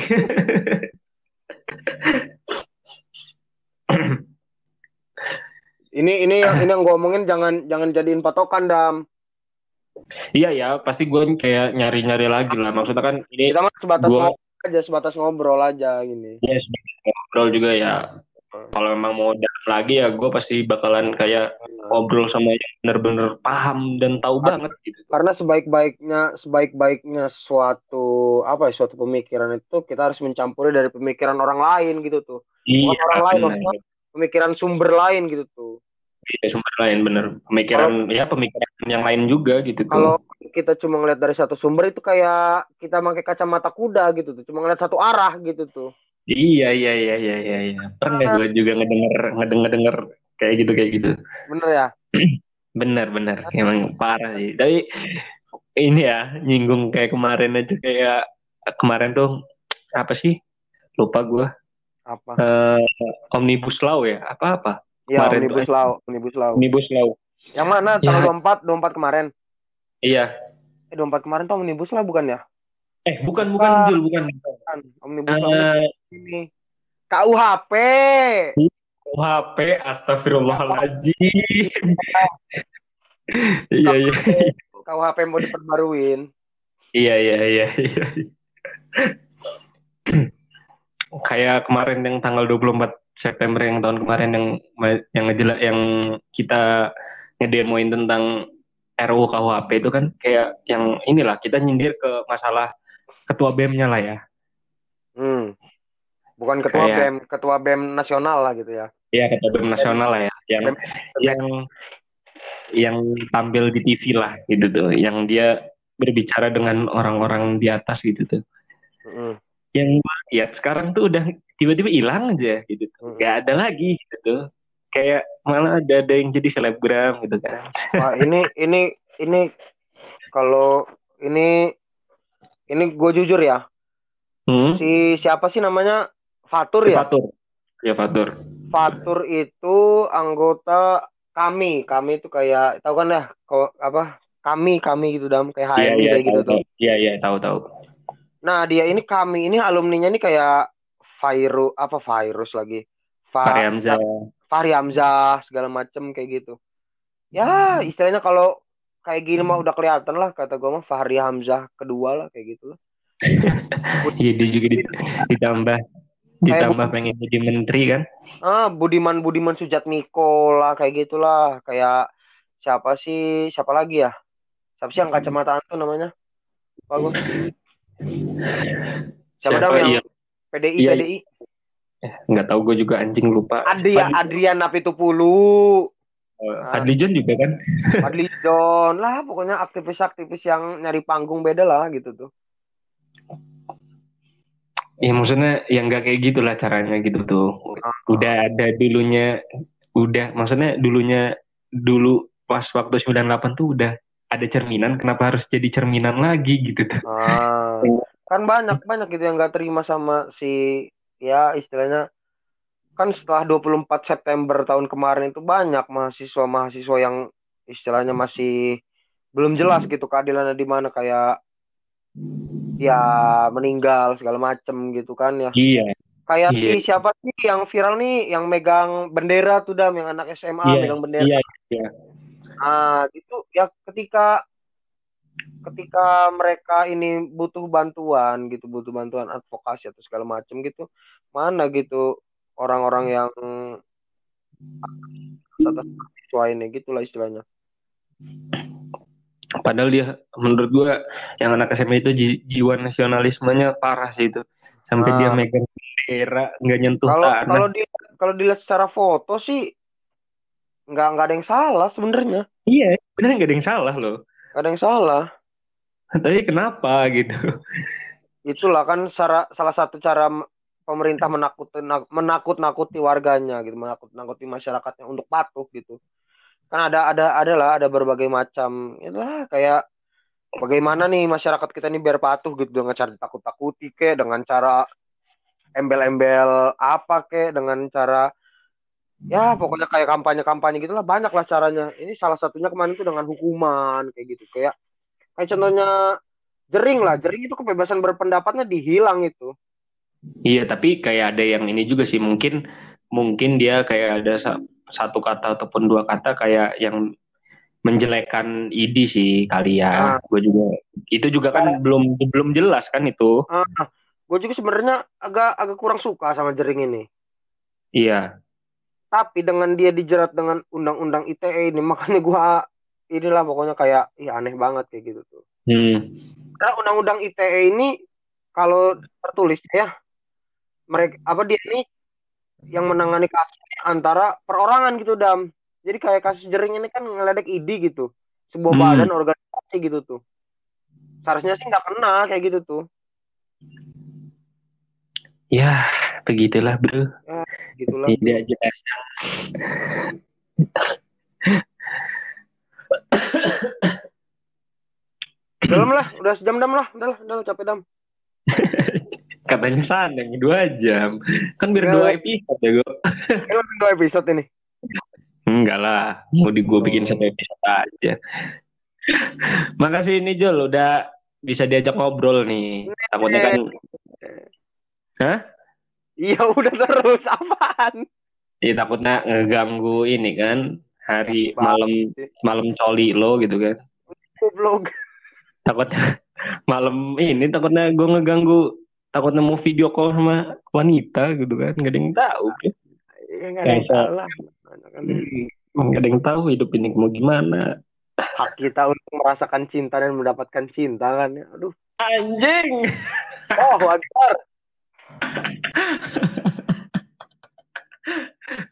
ini ini yang ini yang gue omongin jangan jangan jadiin patokan dam iya ya pasti gue kayak nyari nyari lagi lah maksudnya kan ini kita mah sebatas Gua- aja sebatas ngobrol aja gini. Ya sedikit ngobrol juga ya. Kalau memang mau dalam lagi ya gue pasti bakalan kayak ngobrol sama yang bener-bener paham dan tahu banget gitu. karena sebaik-baiknya sebaik-baiknya suatu apa ya suatu pemikiran itu kita harus mencampuri dari pemikiran orang lain gitu tuh. Iya, orang lain maksudnya pemikiran sumber lain gitu tuh Iya, sumber lain bener. Pemikiran ya pemikiran yang lain juga gitu tuh. kalau kita cuma ngeliat dari satu sumber itu kayak kita pakai kacamata kuda gitu tuh cuma ngeliat satu arah gitu tuh Iya iya iya iya iya. iya. Pernah gue juga ngedenger ngedenger denger kayak gitu kayak gitu. bener ya Bener bener. Emang parah sih. Tapi ini ya nyinggung kayak kemarin aja kayak kemarin tuh apa sih? Lupa gue. apa Eh, omnibus law ya? Apa apa? Ya kemarin omnibus law omnibus law Omnibus law. yang mana Ya. tanggal 24 24 kemarin Iya. eh 24 kemarin tuh omnibus law bukan ya Eh bukan bukan Bukan. Jul bukan. kan omnibus law Eh, ini KUHP HP astagfirullahaladzim. Iya iya. KUHP mau diperbaruin Iya iya iya. iya. Kayak kemarin yang tanggal 24 September yang tahun kemarin yang yang ngejela yang kita ngedemoin tentang RUU KUHP itu kan kayak yang inilah kita nyindir ke masalah ketua BEM-nya lah ya. Hmm. Bukan ketua Kayak- BEM, ketua BEM nasional lah gitu ya. Iya ketua BEM nasional lah ya. Yang BEM. yang yang tampil di TV lah gitu tuh, yang dia berbicara dengan orang-orang di atas gitu tuh. Mm-mm. Yang lihat sekarang tuh udah tiba-tiba hilang aja gitu tuh. Mm-mm. Gak ada lagi gitu. Kayak malah ada ada yang jadi selebgram gitu kan. Wah, ini ini ini kalau ini ini gue jujur ya. Hmm? Si siapa sih namanya? Fatur ya? Fatur. Ya Fatur. Fatur itu anggota kami. Kami itu kayak tahu kan ya kok apa? Kami kami gitu dam kayak Iya HMI iya kayak gitu tuh. Iya iya tahu tahu. Nah, dia ini kami ini alumninya ini kayak virus apa virus lagi. Fa- Fahri Hamzah. Fahri Hamzah segala macem kayak gitu. Ya, istilahnya kalau kayak gini mah udah kelihatan lah kata gue mah Fahri Hamzah kedua lah kayak gitu lah. Iya dia juga dit- ditambah ditambah pengen jadi menteri kan. Ah, Budiman Budiman Sujatmiko lah kayak gitulah. Kayak siapa sih? Siapa lagi ya? Siapa sih yang kacamata tuh namanya? Gua. Siapa, Siapa? yang Iya. PDI Iya, PDI? Nggak tahu gue juga anjing lupa. Adria Adrian Napitupulu, eh, Fadli John juga kan. Fadli John lah pokoknya aktivis-aktivis yang nyari panggung beda lah gitu tuh. Ya maksudnya yang nggak kayak gitulah caranya gitu tuh. Udah ada dulunya, udah maksudnya dulunya dulu pas waktu 98 tuh udah ada cerminan, kenapa harus jadi cerminan lagi gitu tuh. Ah, kan banyak banyak gitu yang nggak terima sama si ya istilahnya kan setelah 24 September tahun kemarin itu banyak mahasiswa-mahasiswa yang istilahnya masih belum jelas gitu keadilannya di mana kayak ya meninggal segala macem gitu kan ya Iya, kayak Iya. si siapa sih yang viral nih yang megang bendera tuh dam yang anak SMA Iya, megang bendera iya, iya. Ah, gitu ya ketika ketika mereka ini butuh bantuan gitu, butuh bantuan advokasi atau segala macam gitu, mana gitu orang-orang yang atas mahasiswa ini gitulah istilahnya. Padahal dia menurut gua yang anak SMA itu ji- jiwa nasionalismenya parah sih itu. Sampai Ah. dia megang bendera nggak nyentuh Kalau tanah. kalau di kalau dilihat secara foto sih nggak nggak ada yang salah sebenarnya, Iya, benar nggak ada yang salah loh. Ada yang salah. Tapi kenapa gitu? Itulah kan cara, salah satu cara pemerintah menakut menakut-nakuti warganya gitu, menakut-nakuti masyarakatnya untuk patuh gitu. Kan ada ada adalah ada berbagai macam itulah kayak bagaimana nih masyarakat kita ini biar patuh gitu dengan cara takut-takuti kek dengan cara embel-embel apa kek dengan cara ya pokoknya kayak kampanye-kampanye gitulah banyak lah caranya. Ini salah satunya kemarin itu dengan hukuman kayak gitu kayak kayak contohnya jering lah jering itu kebebasan berpendapatnya dihilang itu Iya, tapi kayak ada yang ini juga sih mungkin mungkin dia kayak ada sa- satu kata ataupun dua kata kayak yang menjelekkan ID sih kali ya. Ah. Gue juga itu juga kan belum belum jelas kan itu. gue juga sebenarnya agak agak kurang suka sama jering ini Iya. Tapi dengan dia dijerat dengan undang-undang ITE ini makanya gue inilah pokoknya kayak ih aneh banget kayak gitu tuh. Hmm. karena undang-undang ITE ini kalau tertulis ya mereka apa dia ini yang menangani kasusnya antara perorangan gitu dam. Jadi kayak kasus jering ini kan ngeledek ID gitu. Sebuah Hmm. badan organisasi gitu tuh. Seharusnya sih nggak kena kayak gitu tuh Ya, begitulah, Bro. gitulah Tidak jelas. dalam lah udah sejam dam lah udah lah udah lah, capek dam Katanya sana dua jam. Kan biar dua episode ya, gue. ini lebih dua episode ini Enggak lah, mau di gue bikin satu episode aja. Makasih nih Jol, udah bisa diajak ngobrol nih. Takutnya kan, Hah? iya udah terus. Apaan? Ya takutnya ngeganggu ini kan hari malam malam coli lo gitu kan. goblok. Takutnya malam ini takutnya gue ngeganggu takutnya mau video call sama wanita gitu kan gak ada yang tahu. ya nggak ada yang salah hmm, gak ada yang tahu hidup ini mau gimana. Hak kita untuk merasakan cinta dan mendapatkan cinta kan. Aduh. Anjing! Oh wajar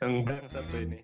Enggak satu ini.